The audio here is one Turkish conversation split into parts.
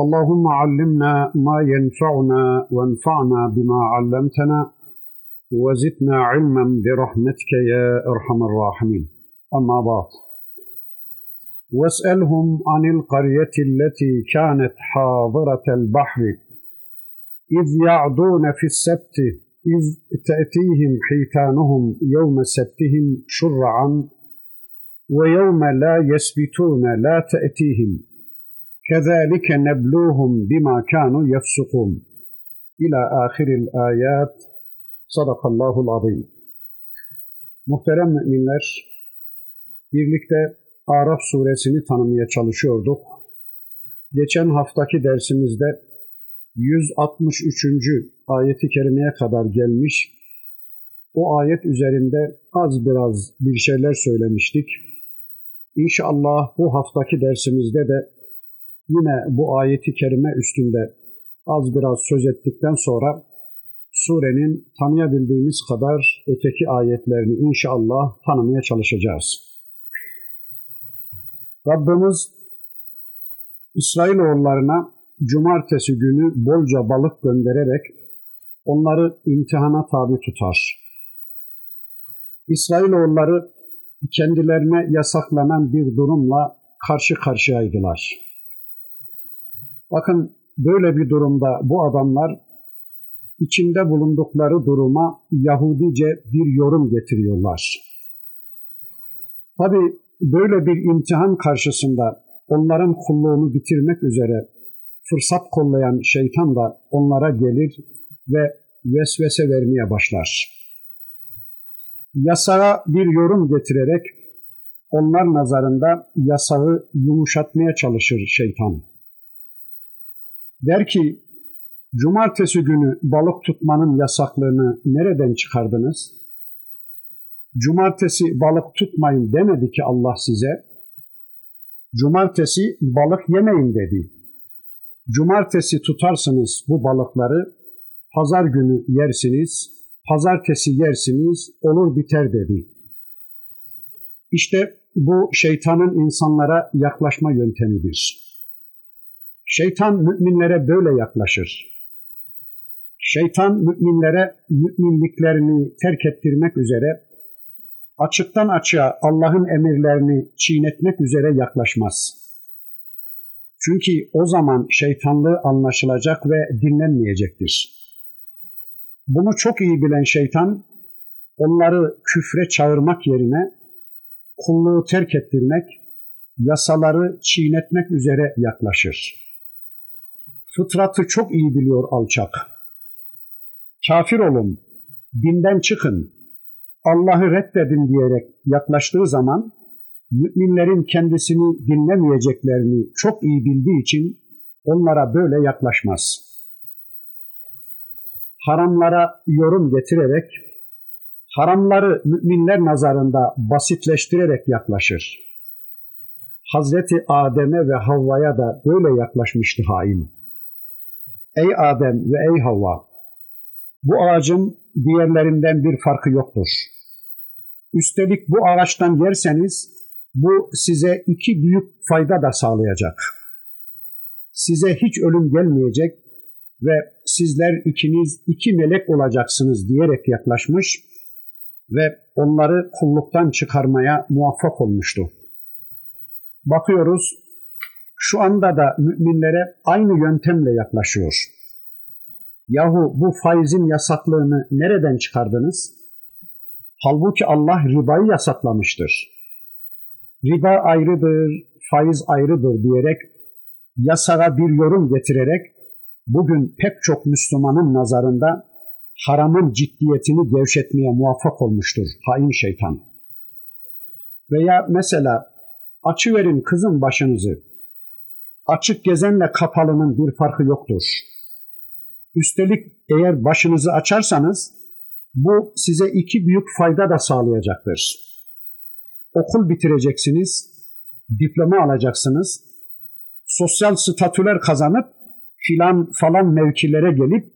اللهم علمنا ما ينفعنا وانفعنا بما علمتنا وزدنا علما برحمتك يا أرحم الراحمين. أما بعد واسألهم عن القرية التي كانت حاضرة البحر إذ يعدون في السبت إذ تأتيهم حيتانهم يوم سبتهم شرعا ويوم لا يسبتون لا تأتيهم. كذلك نبلوهم بما كانوا يفسقون إلى آخر الآيات صدق الله العظيم Muhterem müminler, birlikte Araf suresini tanımaya çalışıyorduk. Geçen haftaki dersimizde 163. ayeti kerimeye kadar gelmiş. O ayet üzerinde az biraz bir şeyler söylemiştik. İnşallah bu haftaki dersimizde de yine bu ayeti kerime üstünde az biraz söz ettikten sonra surenin tanıyabildiğimiz kadar öteki ayetlerini inşallah tanımaya çalışacağız. Rabbimiz İsrailoğullarına cumartesi günü bolca balık göndererek onları imtihana tabi tutar. İsrailoğulları kendilerine yasaklanan bir durumla karşı karşıyaydılar. Bakın böyle bir durumda bu adamlar içinde bulundukları duruma Yahudice bir yorum getiriyorlar. Tabi böyle bir imtihan karşısında onların kulluğunu bitirmek üzere fırsat kollayan şeytan da onlara gelir ve vesvese vermeye başlar. Yasağa bir yorum getirerek onlar nazarında yasağı yumuşatmaya çalışır şeytan. Der ki, cumartesi günü balık tutmanın yasaklığını nereden çıkardınız? Cumartesi balık tutmayın demedi ki Allah size. Cumartesi balık yemeyin dedi. Cumartesi tutarsınız bu balıkları, pazar günü yersiniz, pazartesi yersiniz, olur biter dedi. İşte bu şeytanın insanlara yaklaşma yöntemidir. Şeytan müminlere böyle yaklaşır. Şeytan müminlere müminliklerini terk ettirmek üzere açıktan açığa Allah'ın emirlerini çiğnetmek üzere yaklaşmaz. Çünkü o zaman şeytanlığı anlaşılacak ve dinlenmeyecektir. Bunu çok iyi bilen şeytan onları küfre çağırmak yerine kulluğu terk ettirmek, yasaları çiğnetmek üzere yaklaşır. Fıtratı çok iyi biliyor alçak. Kafir olun, dinden çıkın, Allah'ı reddedin diyerek yaklaştığı zaman müminlerin kendisini dinlemeyeceklerini çok iyi bildiği için onlara böyle yaklaşmaz. Haramlara yorum getirerek, haramları müminler nazarında basitleştirerek yaklaşır. Hazreti Adem'e ve Havva'ya da böyle yaklaşmıştı hain. Ey Adem ve ey Havva! Bu ağacın diğerlerinden bir farkı yoktur. Üstelik bu ağaçtan yerseniz bu size iki büyük fayda da sağlayacak. Size hiç ölüm gelmeyecek ve sizler ikiniz iki melek olacaksınız diyerek yaklaşmış ve onları kulluktan çıkarmaya muvaffak olmuştu. Bakıyoruz şu anda da müminlere aynı yöntemle yaklaşıyor. Yahu bu faizin yasaklığını nereden çıkardınız? Halbuki Allah ribayı yasaklamıştır. Riba ayrıdır, faiz ayrıdır diyerek yasağa bir yorum getirerek bugün pek çok Müslümanın nazarında haramın ciddiyetini gevşetmeye muvaffak olmuştur hain şeytan. Veya mesela açıverin kızın başınızı, açık gezenle kapalının bir farkı yoktur. Üstelik eğer başınızı açarsanız bu size iki büyük fayda da sağlayacaktır. Okul bitireceksiniz, diploma alacaksınız, sosyal statüler kazanıp filan falan mevkilere gelip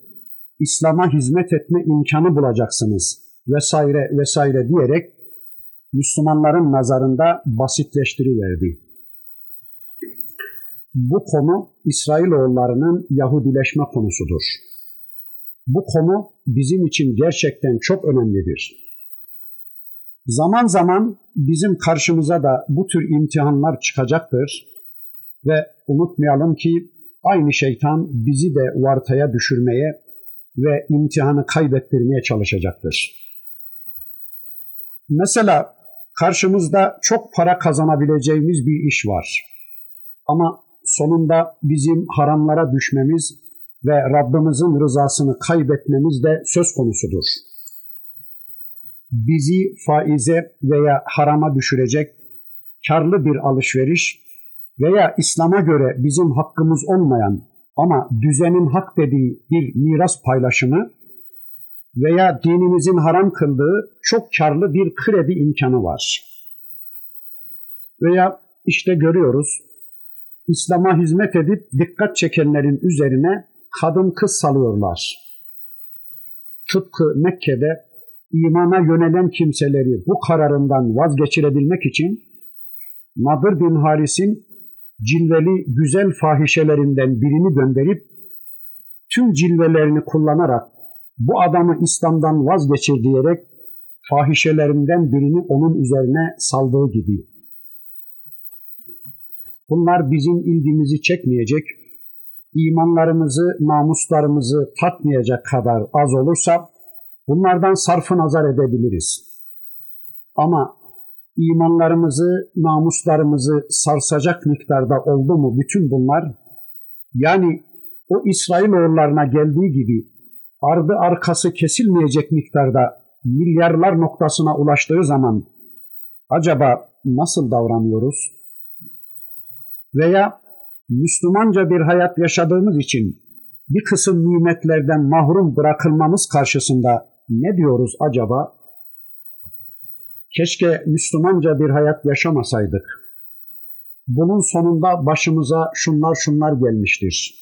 İslam'a hizmet etme imkanı bulacaksınız vesaire vesaire diyerek Müslümanların nazarında basitleştiriverdi. Bu konu İsrailoğullarının Yahudileşme konusudur. Bu konu bizim için gerçekten çok önemlidir. Zaman zaman bizim karşımıza da bu tür imtihanlar çıkacaktır ve unutmayalım ki aynı şeytan bizi de vartaya düşürmeye ve imtihanı kaybettirmeye çalışacaktır. Mesela karşımızda çok para kazanabileceğimiz bir iş var. Ama sonunda bizim haramlara düşmemiz ve Rabbimizin rızasını kaybetmemiz de söz konusudur. Bizi faize veya harama düşürecek karlı bir alışveriş veya İslam'a göre bizim hakkımız olmayan ama düzenin hak dediği bir miras paylaşımı veya dinimizin haram kıldığı çok karlı bir kredi imkanı var. Veya işte görüyoruz İslam'a hizmet edip dikkat çekenlerin üzerine kadın kız salıyorlar. Tıpkı Mekke'de imana yönelen kimseleri bu kararından vazgeçirebilmek için Nadir bin Haris'in cilveli güzel fahişelerinden birini gönderip tüm cilvelerini kullanarak bu adamı İslam'dan vazgeçir diyerek fahişelerinden birini onun üzerine saldığı gibi. Bunlar bizim ilgimizi çekmeyecek, imanlarımızı, namuslarımızı tatmayacak kadar az olursa bunlardan sarfı nazar edebiliriz. Ama imanlarımızı, namuslarımızı sarsacak miktarda oldu mu bütün bunlar? Yani o İsrailoğullarına geldiği gibi ardı arkası kesilmeyecek miktarda milyarlar noktasına ulaştığı zaman acaba nasıl davranıyoruz? Veya Müslümanca bir hayat yaşadığımız için bir kısım nimetlerden mahrum bırakılmamız karşısında ne diyoruz acaba? Keşke Müslümanca bir hayat yaşamasaydık. Bunun sonunda başımıza şunlar şunlar gelmiştir.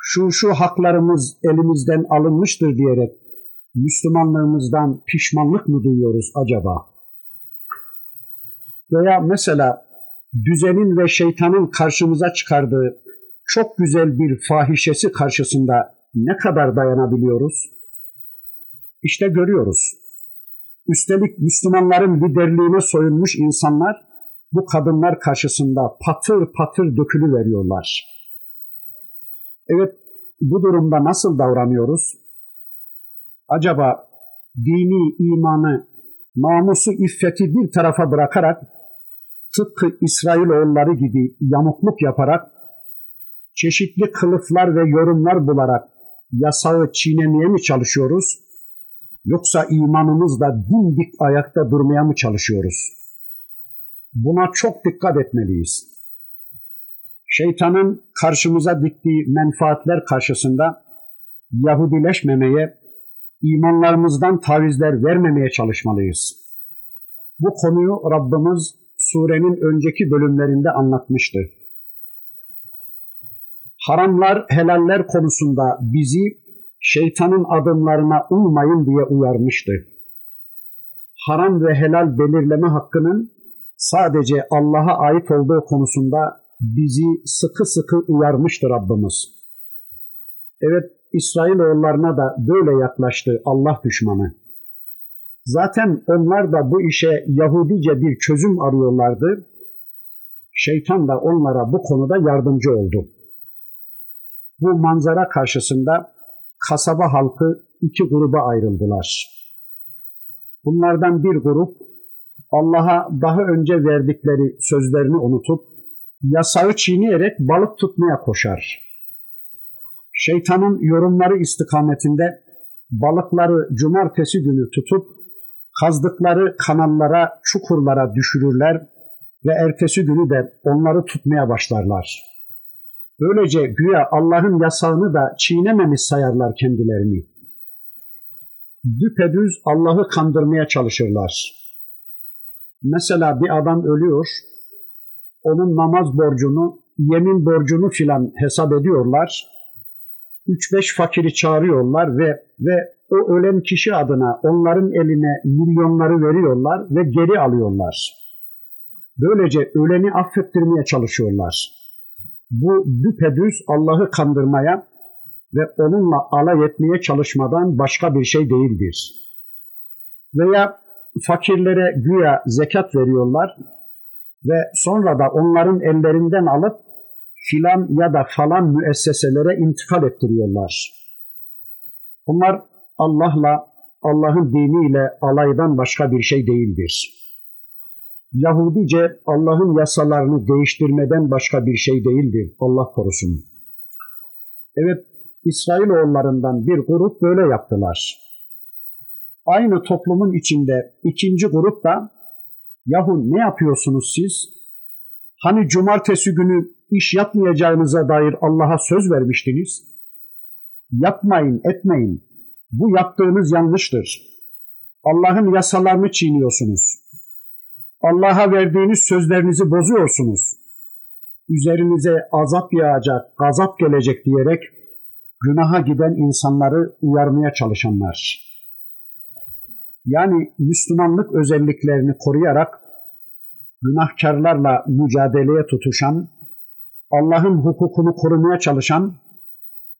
Şu şu haklarımız elimizden alınmıştır diyerek Müslümanlığımızdan pişmanlık mı duyuyoruz acaba? Veya mesela düzenin ve şeytanın karşımıza çıkardığı çok güzel bir fahişesi karşısında ne kadar dayanabiliyoruz? İşte görüyoruz. Üstelik Müslümanların liderliğine soyunmuş insanlar bu kadınlar karşısında patır patır dökülü veriyorlar. Evet, bu durumda nasıl davranıyoruz? Acaba dini imanı, namusu, iffeti bir tarafa bırakarak tıpkı İsrailoğulları gibi yamukluk yaparak çeşitli kılıflar ve yorumlar bularak yasağı çiğnemeye mi çalışıyoruz? Yoksa imanımızla dimdik ayakta durmaya mı çalışıyoruz? Buna çok dikkat etmeliyiz. Şeytanın karşımıza diktiği menfaatler karşısında Yahudileşmemeye, imanlarımızdan tavizler vermemeye çalışmalıyız. Bu konuyu Rabbimiz surenin önceki bölümlerinde anlatmıştı. Haramlar, helaller konusunda bizi şeytanın adımlarına uymayın diye uyarmıştı. Haram ve helal belirleme hakkının sadece Allah'a ait olduğu konusunda bizi sıkı sıkı uyarmıştı Rabbimiz. Evet İsrailoğullarına da böyle yaklaştı Allah düşmanı. Zaten onlar da bu işe Yahudice bir çözüm arıyorlardı. Şeytan da onlara bu konuda yardımcı oldu. Bu manzara karşısında kasaba halkı iki gruba ayrıldılar. Bunlardan bir grup Allah'a daha önce verdikleri sözlerini unutup yasağı çiğneyerek balık tutmaya koşar. Şeytanın yorumları istikametinde balıkları cumartesi günü tutup kazdıkları kanallara, çukurlara düşürürler ve ertesi günü de onları tutmaya başlarlar. Böylece güya Allah'ın yasağını da çiğnememiş sayarlar kendilerini. Düpedüz Allah'ı kandırmaya çalışırlar. Mesela bir adam ölüyor, onun namaz borcunu, yemin borcunu filan hesap ediyorlar. Üç beş fakiri çağırıyorlar ve ve o ölen kişi adına onların eline milyonları veriyorlar ve geri alıyorlar. Böylece öleni affettirmeye çalışıyorlar. Bu düpedüz Allah'ı kandırmaya ve onunla alay etmeye çalışmadan başka bir şey değildir. Veya fakirlere güya zekat veriyorlar ve sonra da onların ellerinden alıp filan ya da falan müesseselere intikal ettiriyorlar. Bunlar Allah'la, Allah'ın diniyle alaydan başka bir şey değildir. Yahudice Allah'ın yasalarını değiştirmeden başka bir şey değildir. Allah korusun. Evet, İsrailoğullarından bir grup böyle yaptılar. Aynı toplumun içinde ikinci grup da yahu ne yapıyorsunuz siz? Hani cumartesi günü iş yapmayacağınıza dair Allah'a söz vermiştiniz. Yapmayın, etmeyin. Bu yaptığınız yanlıştır. Allah'ın yasalarını çiğniyorsunuz. Allah'a verdiğiniz sözlerinizi bozuyorsunuz. Üzerinize azap yağacak, gazap gelecek diyerek günaha giden insanları uyarmaya çalışanlar. Yani Müslümanlık özelliklerini koruyarak günahkarlarla mücadeleye tutuşan, Allah'ın hukukunu korumaya çalışan,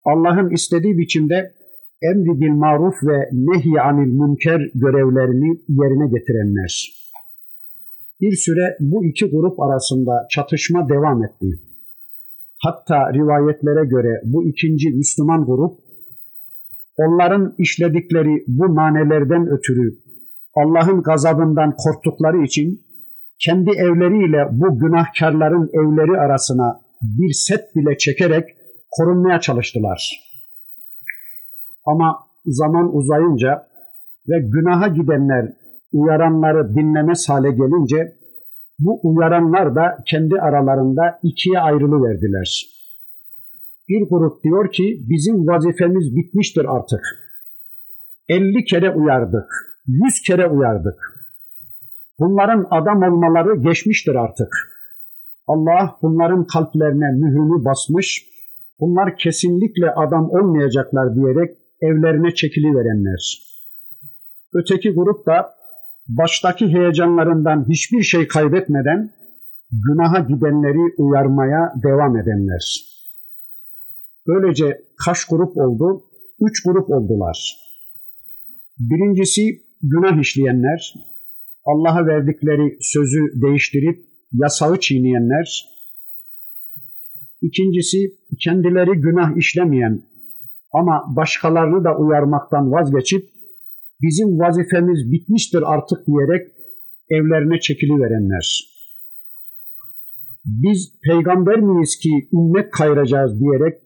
Allah'ın istediği biçimde emri bil maruf ve nehy anil münker görevlerini yerine getirenler. Bir süre bu iki grup arasında çatışma devam etti. Hatta rivayetlere göre bu ikinci Müslüman grup, onların işledikleri bu manelerden ötürü Allah'ın gazabından korktukları için kendi evleriyle bu günahkarların evleri arasına bir set bile çekerek korunmaya çalıştılar. Ama zaman uzayınca ve günaha gidenler uyaranları dinlemez hale gelince bu uyaranlar da kendi aralarında ikiye ayrılıverdiler. Bir grup diyor ki bizim vazifemiz bitmiştir artık. 50 kere uyardık, 100 kere uyardık. Bunların adam olmaları geçmiştir artık. Allah bunların kalplerine mührünü basmış, bunlar kesinlikle adam olmayacaklar diyerek evlerine çekiliverenler. Öteki grup da baştaki heyecanlarından hiçbir şey kaybetmeden günaha gidenleri uyarmaya devam edenler. Böylece kaç grup oldu? Üç grup oldular. Birincisi günah işleyenler, Allah'a verdikleri sözü değiştirip yasağı çiğneyenler. İkincisi kendileri günah işlemeyen ama başkalarını da uyarmaktan vazgeçip bizim vazifemiz bitmiştir artık diyerek evlerine çekiliverenler. Biz peygamber miyiz ki ümmet kayıracağız diyerek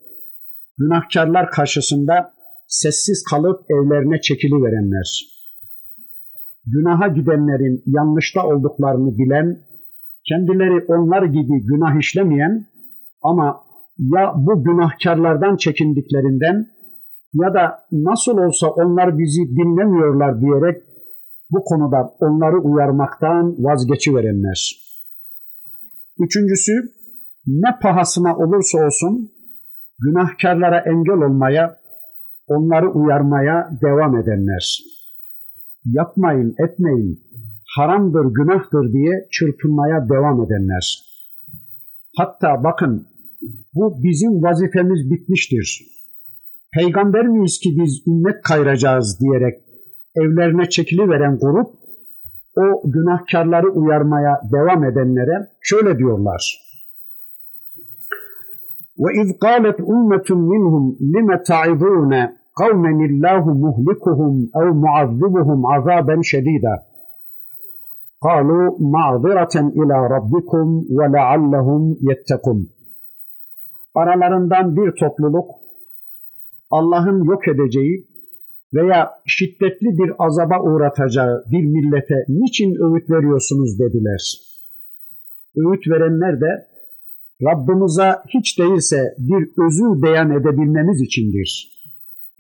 günahkarlar karşısında sessiz kalıp evlerine çekiliverenler. Günaha gidenlerin yanlışta olduklarını bilen, kendileri onlar gibi günah işlemeyen ama ya bu günahkarlardan çekindiklerinden ya da nasıl olsa onlar bizi dinlemiyorlar diyerek bu konuda onları uyarmaktan vazgeçiverenler. Üçüncüsü, ne pahasına olursa olsun günahkarlara engel olmaya, onları uyarmaya devam edenler. Yapmayın, etmeyin, haramdır, günahtır diye çırpınmaya devam edenler. Hatta bakın bu bizim vazifemiz bitmiştir peygamber miyiz ki biz ümmet kayıracağız diyerek evlerine çekiliveren grup o günahkarları uyarmaya devam edenlere şöyle diyorlar. Ve iz qalet ummetun minhum lime ta'idun kavmen illahu muhlikuhum ev muazzibuhum azaben şedida. قالوا معذرة إلى ربكم ولعلهم يتقون. Aralarından bir topluluk Allah'ın yok edeceği veya şiddetli bir azaba uğratacağı bir millete niçin öğüt veriyorsunuz dediler. Öğüt verenler de Rabbimize hiç değilse bir özür beyan edebilmemiz içindir.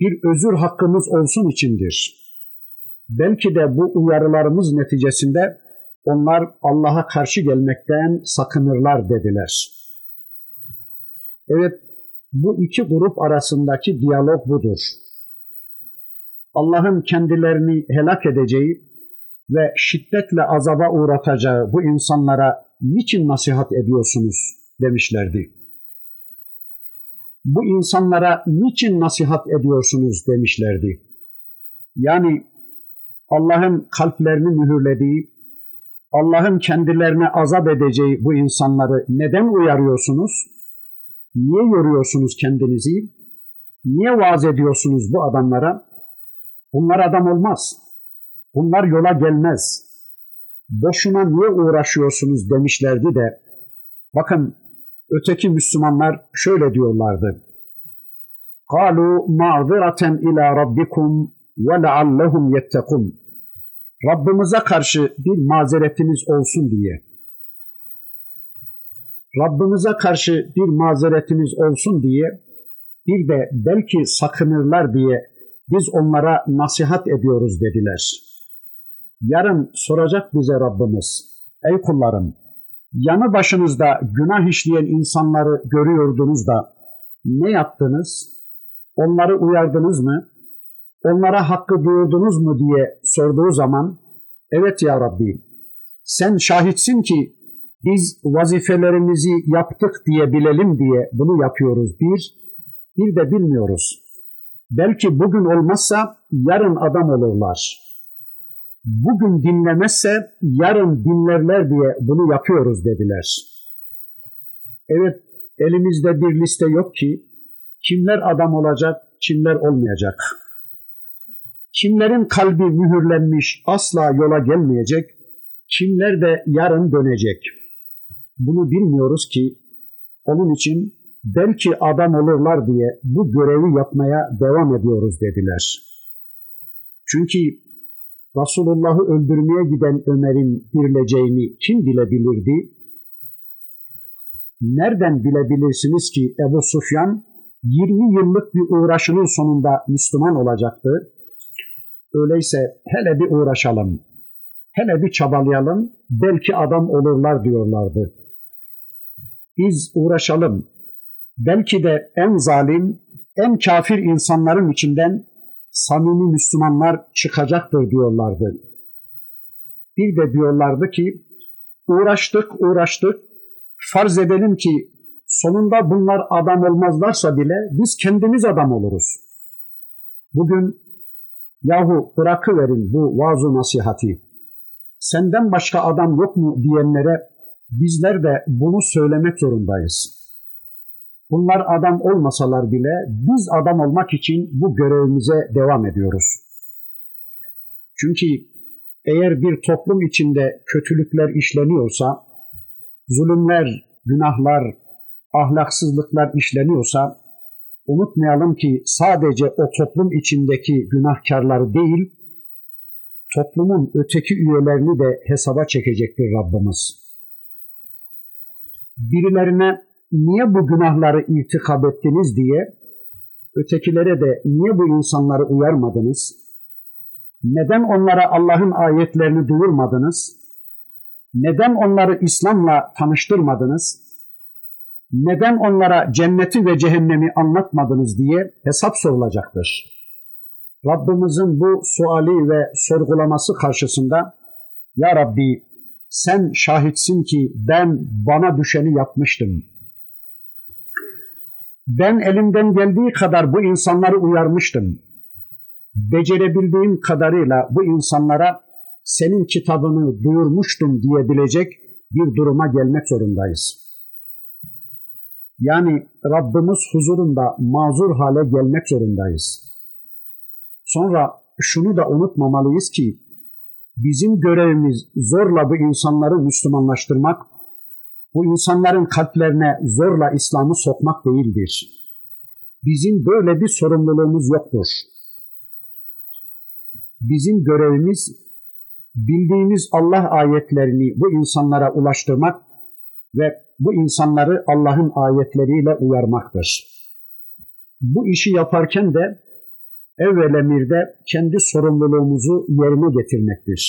Bir özür hakkımız olsun içindir. Belki de bu uyarılarımız neticesinde onlar Allah'a karşı gelmekten sakınırlar dediler. Evet, bu iki grup arasındaki diyalog budur. Allah'ın kendilerini helak edeceği ve şiddetle azaba uğratacağı bu insanlara niçin nasihat ediyorsunuz demişlerdi. Bu insanlara niçin nasihat ediyorsunuz demişlerdi. Yani Allah'ın kalplerini mühürlediği, Allah'ın kendilerine azap edeceği bu insanları neden uyarıyorsunuz? Niye yoruyorsunuz kendinizi? Niye vaaz ediyorsunuz bu adamlara? Bunlar adam olmaz. Bunlar yola gelmez. Boşuna niye uğraşıyorsunuz demişlerdi de bakın öteki Müslümanlar şöyle diyorlardı. قَالُوا مَعْذِرَةً ila rabbikum ve leallehum yettekun. Rabbimize karşı bir mazeretimiz olsun diye. Rabbimize karşı bir mazeretimiz olsun diye bir de belki sakınırlar diye biz onlara nasihat ediyoruz dediler. Yarın soracak bize Rabbimiz, ey kullarım, yanı başınızda günah işleyen insanları görüyordunuz da ne yaptınız? Onları uyardınız mı? Onlara hakkı duyurdunuz mu diye sorduğu zaman, evet ya Rabbi, sen şahitsin ki biz vazifelerimizi yaptık diye bilelim diye bunu yapıyoruz bir, bir de bilmiyoruz. Belki bugün olmazsa yarın adam olurlar. Bugün dinlemezse yarın dinlerler diye bunu yapıyoruz dediler. Evet elimizde bir liste yok ki kimler adam olacak, kimler olmayacak. Kimlerin kalbi mühürlenmiş asla yola gelmeyecek, kimler de yarın dönecek. Bunu bilmiyoruz ki onun için belki adam olurlar diye bu görevi yapmaya devam ediyoruz dediler. Çünkü Resulullah'ı öldürmeye giden Ömer'in dirileceğini kim bilebilirdi? Nereden bilebilirsiniz ki Ebu Sufyan 20 yıllık bir uğraşının sonunda Müslüman olacaktı? Öyleyse hele bir uğraşalım, hele bir çabalayalım, belki adam olurlar diyorlardı. Biz uğraşalım, belki de en zalim, en kafir insanların içinden samimi Müslümanlar çıkacaktır diyorlardı. Bir de diyorlardı ki uğraştık uğraştık farz edelim ki sonunda bunlar adam olmazlarsa bile biz kendimiz adam oluruz. Bugün yahu bırakıverin bu vaaz nasihati. Senden başka adam yok mu diyenlere bizler de bunu söylemek zorundayız. Bunlar adam olmasalar bile biz adam olmak için bu görevimize devam ediyoruz. Çünkü eğer bir toplum içinde kötülükler işleniyorsa, zulümler, günahlar, ahlaksızlıklar işleniyorsa, unutmayalım ki sadece o toplum içindeki günahkarları değil, toplumun öteki üyelerini de hesaba çekecektir Rabbimiz. Birilerine niye bu günahları irtikab ettiniz diye ötekilere de niye bu insanları uyarmadınız? Neden onlara Allah'ın ayetlerini duyurmadınız? Neden onları İslam'la tanıştırmadınız? Neden onlara cenneti ve cehennemi anlatmadınız diye hesap sorulacaktır. Rabbimizin bu suali ve sorgulaması karşısında Ya Rabbi sen şahitsin ki ben bana düşeni yapmıştım. Ben elimden geldiği kadar bu insanları uyarmıştım. Becerebildiğim kadarıyla bu insanlara senin kitabını duyurmuştum diyebilecek bir duruma gelmek zorundayız. Yani Rabbimiz huzurunda mazur hale gelmek zorundayız. Sonra şunu da unutmamalıyız ki bizim görevimiz zorla bu insanları Müslümanlaştırmak, bu insanların kalplerine zorla İslam'ı sokmak değildir. Bizim böyle bir sorumluluğumuz yoktur. Bizim görevimiz bildiğimiz Allah ayetlerini bu insanlara ulaştırmak ve bu insanları Allah'ın ayetleriyle uyarmaktır. Bu işi yaparken de evvel emirde kendi sorumluluğumuzu yerine getirmektir.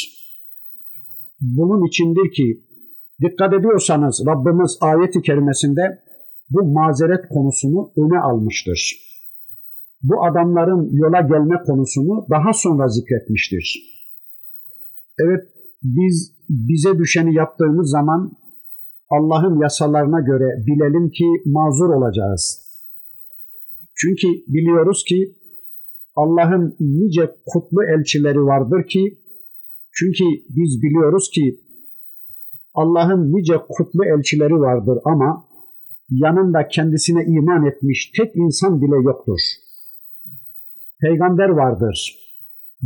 Bunun içindir ki dikkat ediyorsanız Rabbimiz ayet-i kerimesinde bu mazeret konusunu öne almıştır. Bu adamların yola gelme konusunu daha sonra zikretmiştir. Evet biz bize düşeni yaptığımız zaman Allah'ın yasalarına göre bilelim ki mazur olacağız. Çünkü biliyoruz ki Allah'ın nice kutlu elçileri vardır ki çünkü biz biliyoruz ki Allah'ın nice kutlu elçileri vardır ama yanında kendisine iman etmiş tek insan bile yoktur. Peygamber vardır.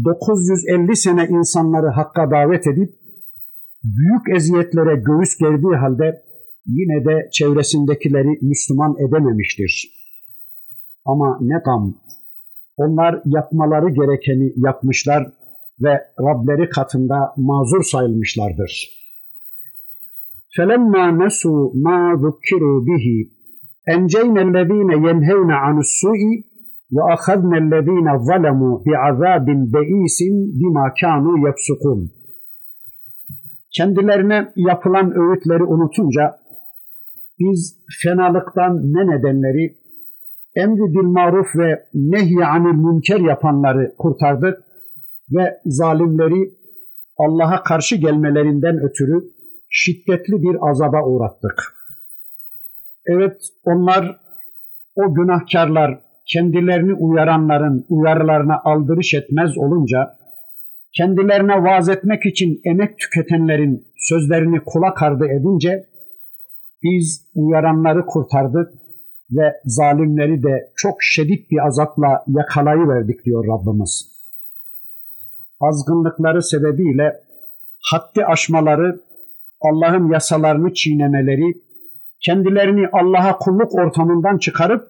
950 sene insanları hakka davet edip büyük eziyetlere göğüs gerdiği halde yine de çevresindekileri Müslüman edememiştir. Ama ne gam, onlar yapmaları gerekeni yapmışlar ve Rableri katında mazur sayılmışlardır. فَلَمَّا نَسُوا مَا ذُكِّرُوا بِهِ اَنْجَيْنَا الَّذ۪ينَ يَنْهَوْنَ عَنُ السُّوءِ وَأَخَذْنَا الَّذ۪ينَ ظَلَمُوا بِعَذَابٍ بَئِيسٍ بِمَا كَانُوا يَفْسُقُونَ Kendilerine yapılan öğütleri unutunca biz fenalıktan men edenleri, emri bil maruf ve nehy anil münker yapanları kurtardık ve zalimleri Allah'a karşı gelmelerinden ötürü şiddetli bir azaba uğrattık. Evet onlar o günahkarlar kendilerini uyaranların uyarılarına aldırış etmez olunca kendilerine vaaz etmek için emek tüketenlerin sözlerini kulak ardı edince biz uyaranları kurtardık ve zalimleri de çok şiddet bir azapla yakalayıverdik diyor Rabbimiz. Azgınlıkları sebebiyle haddi aşmaları, Allah'ın yasalarını çiğnemeleri, kendilerini Allah'a kulluk ortamından çıkarıp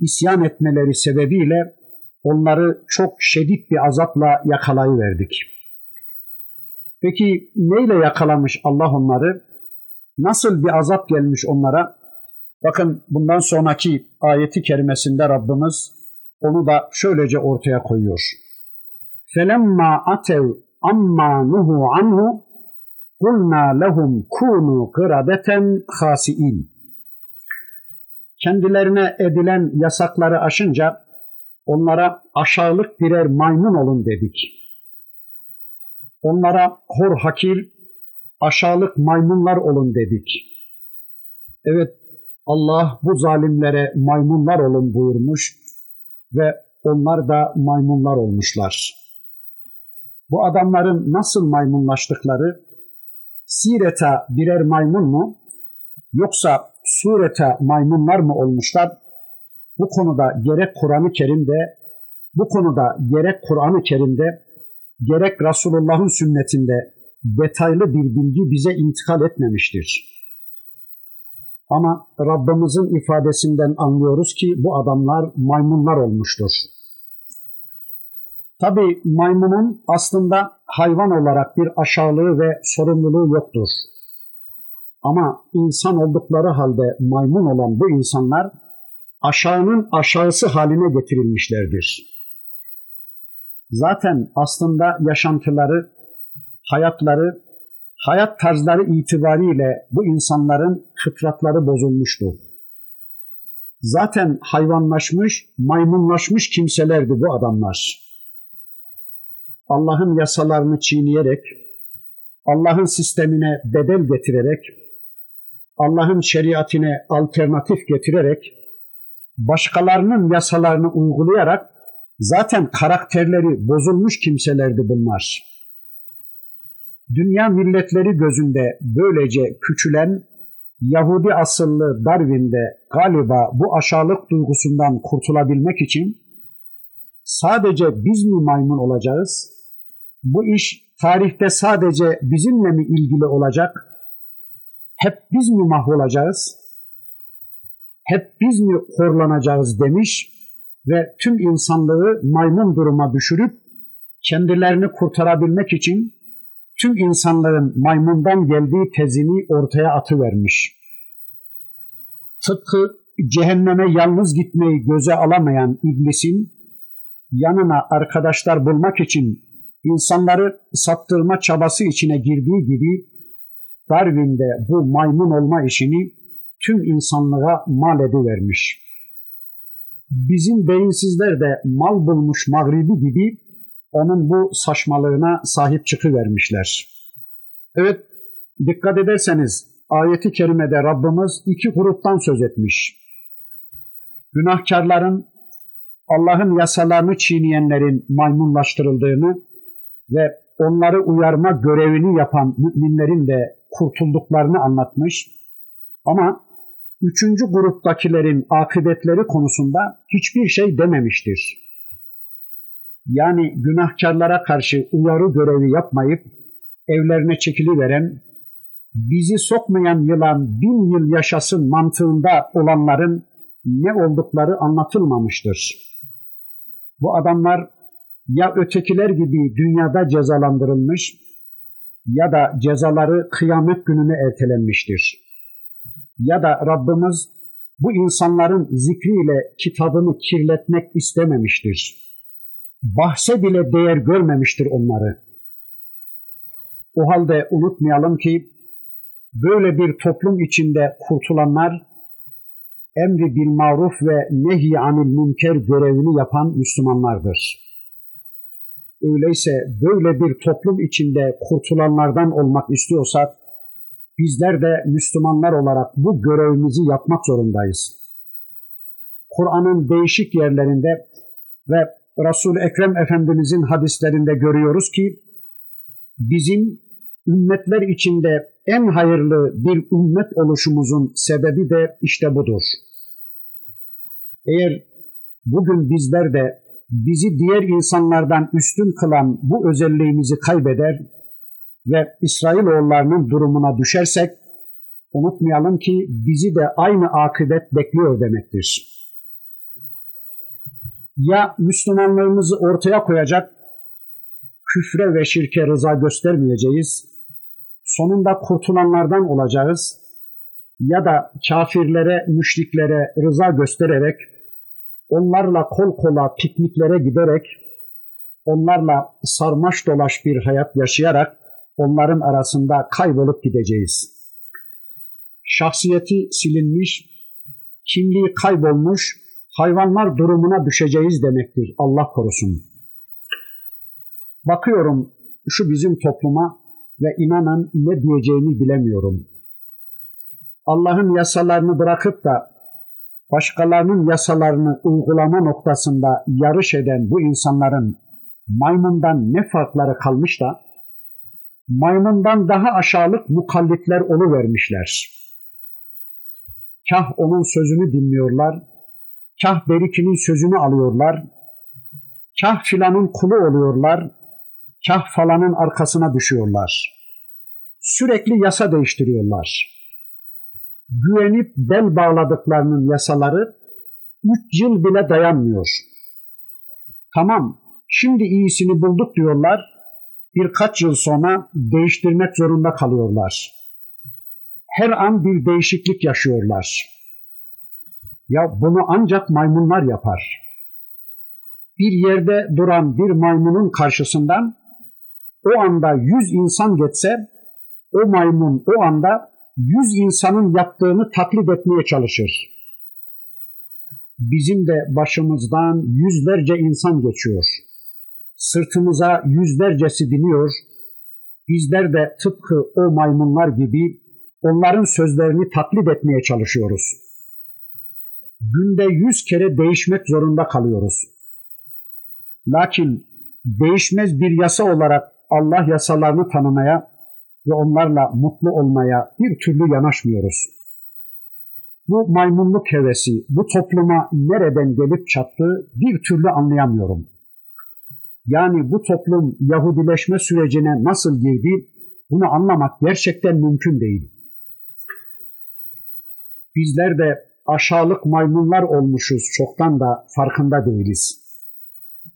isyan etmeleri sebebiyle onları çok şiddet bir azapla yakalayıverdik. Peki neyle yakalamış Allah onları? Nasıl bir azap gelmiş onlara? Bakın bundan sonraki ayeti kerimesinde Rabbimiz onu da şöylece ortaya koyuyor. Felemma atev amma nuhu anhu kulna lehum kunu kıradeten hasiin. Kendilerine edilen yasakları aşınca onlara aşağılık birer maymun olun dedik. Onlara hor hakir, aşağılık maymunlar olun dedik. Evet Allah bu zalimlere maymunlar olun buyurmuş ve onlar da maymunlar olmuşlar. Bu adamların nasıl maymunlaştıkları, sireta birer maymun mu yoksa surete maymunlar mı olmuşlar? Bu konuda gerek Kur'an-ı Kerim'de, bu konuda gerek Kur'an-ı Kerim'de, gerek Resulullah'ın sünnetinde detaylı bir bilgi bize intikal etmemiştir. Ama Rabbimizin ifadesinden anlıyoruz ki bu adamlar maymunlar olmuştur. Tabi maymunun aslında hayvan olarak bir aşağılığı ve sorumluluğu yoktur. Ama insan oldukları halde maymun olan bu insanlar aşağının aşağısı haline getirilmişlerdir. Zaten aslında yaşantıları, hayatları, hayat tarzları itibariyle bu insanların fıtratları bozulmuştu. Zaten hayvanlaşmış, maymunlaşmış kimselerdi bu adamlar. Allah'ın yasalarını çiğneyerek, Allah'ın sistemine bedel getirerek, Allah'ın şeriatine alternatif getirerek, başkalarının yasalarını uygulayarak zaten karakterleri bozulmuş kimselerdi bunlar. Dünya milletleri gözünde böylece küçülen Yahudi asıllı Darwin'de galiba bu aşağılık duygusundan kurtulabilmek için sadece biz mi maymun olacağız? Bu iş tarihte sadece bizimle mi ilgili olacak? Hep biz mi mahvolacağız? Hep biz mi horlanacağız demiş ve tüm insanlığı maymun duruma düşürüp kendilerini kurtarabilmek için tüm insanların maymundan geldiği tezini ortaya atıvermiş. tıpkı cehenneme yalnız gitmeyi göze alamayan iblisin yanına arkadaşlar bulmak için insanları saptırma çabası içine girdiği gibi Darwin de bu maymun olma işini tüm insanlığa mal edivermiş. Bizim beyinsizler de mal bulmuş mağribi gibi onun bu saçmalığına sahip çıkıvermişler. Evet, dikkat ederseniz ayeti kerimede Rabbimiz iki gruptan söz etmiş. Günahkarların Allah'ın yasalarını çiğneyenlerin maymunlaştırıldığını ve onları uyarma görevini yapan müminlerin de kurtulduklarını anlatmış. Ama üçüncü gruptakilerin akıbetleri konusunda hiçbir şey dememiştir. Yani günahkarlara karşı uyarı görevi yapmayıp evlerine çekiliveren, bizi sokmayan yılan bin yıl yaşasın mantığında olanların ne oldukları anlatılmamıştır. Bu adamlar ya ötekiler gibi dünyada cezalandırılmış ya da cezaları kıyamet gününe ertelenmiştir. Ya da Rabbimiz bu insanların zikriyle kitabını kirletmek istememiştir. Bahse bile değer görmemiştir onları. O halde unutmayalım ki böyle bir toplum içinde kurtulanlar emri bil maruf ve nehy anil münker görevini yapan Müslümanlardır. Öyleyse böyle bir toplum içinde kurtulanlardan olmak istiyorsak bizler de Müslümanlar olarak bu görevimizi yapmak zorundayız. Kur'an'ın değişik yerlerinde ve Resul Ekrem Efendimizin hadislerinde görüyoruz ki bizim ümmetler içinde en hayırlı bir ümmet oluşumuzun sebebi de işte budur. Eğer bugün bizler de bizi diğer insanlardan üstün kılan bu özelliğimizi kaybeder ve İsrailoğullarının durumuna düşersek unutmayalım ki bizi de aynı akıbet bekliyor demektir. Ya Müslümanlığımızı ortaya koyacak, küfre ve şirke rıza göstermeyeceğiz, sonunda kurtulanlardan olacağız ya da kafirlere, müşriklere rıza göstererek onlarla kol kola pikniklere giderek, onlarla sarmaş dolaş bir hayat yaşayarak onların arasında kaybolup gideceğiz. Şahsiyeti silinmiş, kimliği kaybolmuş, hayvanlar durumuna düşeceğiz demektir. Allah korusun. Bakıyorum şu bizim topluma ve inanın ne diyeceğimi bilemiyorum. Allah'ın yasalarını bırakıp da başkalarının yasalarını uygulama noktasında yarış eden bu insanların maymundan ne farkları kalmış da maymundan daha aşağılık mukallitler onu vermişler. Kah onun sözünü dinliyorlar, kah berikinin sözünü alıyorlar, kah filanın kulu oluyorlar, kah falanın arkasına düşüyorlar. Sürekli yasa değiştiriyorlar güvenip bel bağladıklarının yasaları üç yıl bile dayanmıyor. Tamam, şimdi iyisini bulduk diyorlar, birkaç yıl sonra değiştirmek zorunda kalıyorlar. Her an bir değişiklik yaşıyorlar. Ya bunu ancak maymunlar yapar. Bir yerde duran bir maymunun karşısından o anda yüz insan geçse o maymun o anda yüz insanın yaptığını taklit etmeye çalışır. Bizim de başımızdan yüzlerce insan geçiyor. Sırtımıza yüzlercesi biniyor. Bizler de tıpkı o maymunlar gibi onların sözlerini taklit etmeye çalışıyoruz. Günde yüz kere değişmek zorunda kalıyoruz. Lakin değişmez bir yasa olarak Allah yasalarını tanımaya ve onlarla mutlu olmaya bir türlü yanaşmıyoruz. Bu maymunluk hevesi bu topluma nereden gelip çattı bir türlü anlayamıyorum. Yani bu toplum Yahudileşme sürecine nasıl girdi bunu anlamak gerçekten mümkün değil. Bizler de aşağılık maymunlar olmuşuz çoktan da farkında değiliz.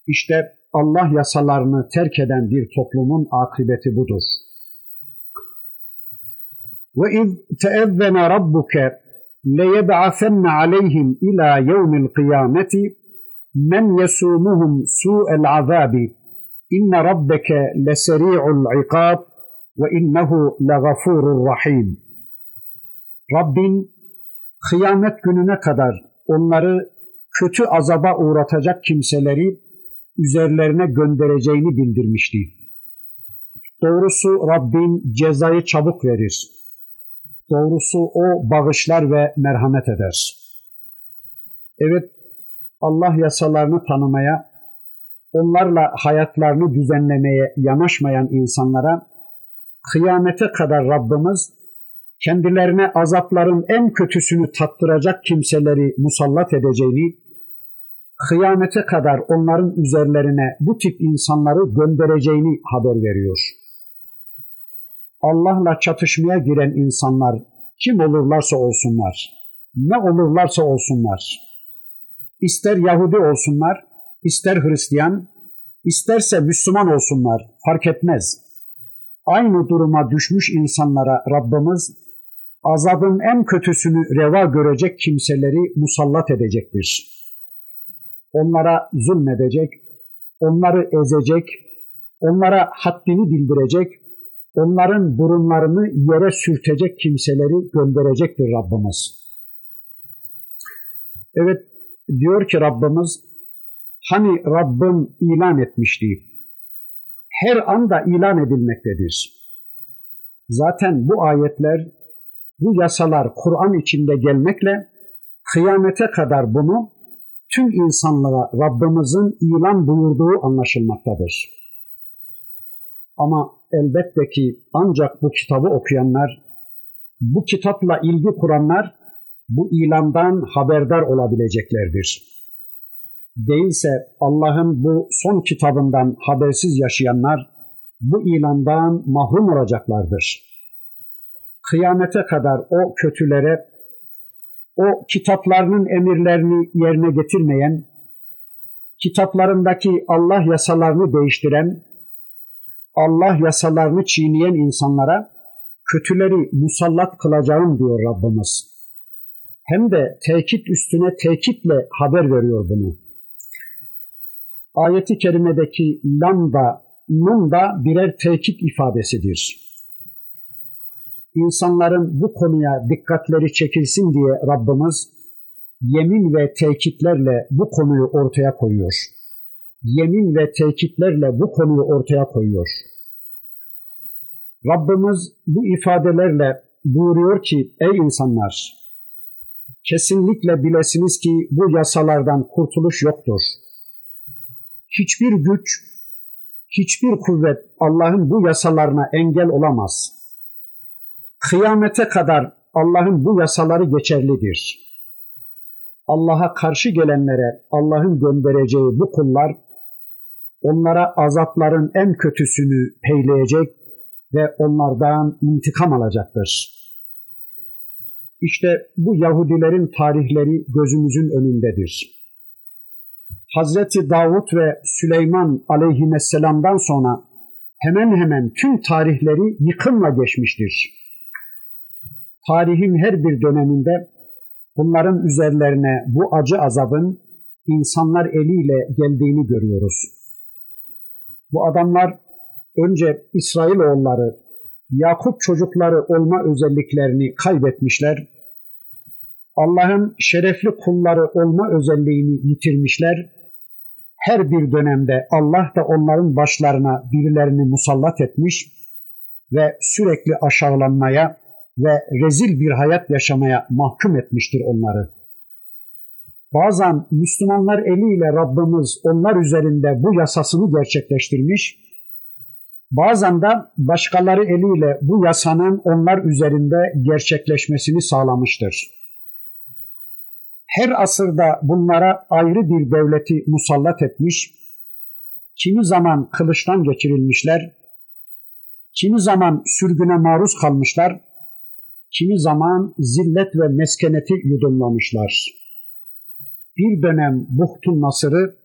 İşte Allah yasalarını terk eden bir toplumun akıbeti budur. Ve iz teezzene rabbuke leyeb'asenne aleyhim ila yevmil kıyameti men yesumuhum su'el azabi inne rabbeke leseri'ul ikab ve innehu legafurur rahim. Rabbin kıyamet gününe kadar onları kötü azaba uğratacak kimseleri üzerlerine göndereceğini bildirmişti. Doğrusu Rabbin cezayı çabuk verir. Doğrusu o bağışlar ve merhamet eder. Evet, Allah yasalarını tanımaya, onlarla hayatlarını düzenlemeye yanaşmayan insanlara kıyamete kadar Rabbimiz kendilerine azapların en kötüsünü tattıracak kimseleri musallat edeceğini, kıyamete kadar onların üzerlerine bu tip insanları göndereceğini haber veriyor. Allah'la çatışmaya giren insanlar kim olurlarsa olsunlar, ne olurlarsa olsunlar, ister Yahudi olsunlar, ister Hristiyan, isterse Müslüman olsunlar fark etmez. Aynı duruma düşmüş insanlara Rabbimiz azabın en kötüsünü reva görecek kimseleri musallat edecektir. Onlara zulmedecek, onları ezecek, onlara haddini bildirecek, onların burunlarını yere sürtecek kimseleri gönderecektir Rabbimiz. Evet diyor ki Rabbimiz hani Rabbim ilan etmişti. Her anda ilan edilmektedir. Zaten bu ayetler, bu yasalar Kur'an içinde gelmekle kıyamete kadar bunu tüm insanlara Rabbimizin ilan buyurduğu anlaşılmaktadır. Ama elbette ki ancak bu kitabı okuyanlar, bu kitapla ilgi kuranlar bu ilandan haberdar olabileceklerdir. Değilse Allah'ın bu son kitabından habersiz yaşayanlar bu ilandan mahrum olacaklardır. Kıyamete kadar o kötülere, o kitaplarının emirlerini yerine getirmeyen, kitaplarındaki Allah yasalarını değiştiren, Allah yasalarını çiğneyen insanlara kötüleri musallat kılacağım diyor Rabbimiz. Hem de tekit üstüne tekitle haber veriyor bunu. Ayeti kerimedeki lam da, nun da birer tekit ifadesidir. İnsanların bu konuya dikkatleri çekilsin diye Rabbimiz yemin ve tekitlerle bu konuyu ortaya koyuyor yemin ve tekitlerle bu konuyu ortaya koyuyor. Rabbimiz bu ifadelerle buyuruyor ki ey insanlar kesinlikle bilesiniz ki bu yasalardan kurtuluş yoktur. Hiçbir güç, hiçbir kuvvet Allah'ın bu yasalarına engel olamaz. Kıyamete kadar Allah'ın bu yasaları geçerlidir. Allah'a karşı gelenlere Allah'ın göndereceği bu kullar onlara azapların en kötüsünü peyleyecek ve onlardan intikam alacaktır. İşte bu Yahudilerin tarihleri gözümüzün önündedir. Hazreti Davut ve Süleyman aleyhisselamdan sonra hemen hemen tüm tarihleri yıkımla geçmiştir. Tarihin her bir döneminde bunların üzerlerine bu acı azabın insanlar eliyle geldiğini görüyoruz. Bu adamlar önce İsrailoğulları, Yakup çocukları olma özelliklerini kaybetmişler. Allah'ın şerefli kulları olma özelliğini yitirmişler. Her bir dönemde Allah da onların başlarına birilerini musallat etmiş ve sürekli aşağılanmaya ve rezil bir hayat yaşamaya mahkum etmiştir onları. Bazen Müslümanlar eliyle Rabbimiz onlar üzerinde bu yasasını gerçekleştirmiş, bazen de başkaları eliyle bu yasanın onlar üzerinde gerçekleşmesini sağlamıştır. Her asırda bunlara ayrı bir devleti musallat etmiş, kimi zaman kılıçtan geçirilmişler, kimi zaman sürgüne maruz kalmışlar, kimi zaman zillet ve meskeneti yudumlamışlar bir dönem Buhtun Nasır'ı,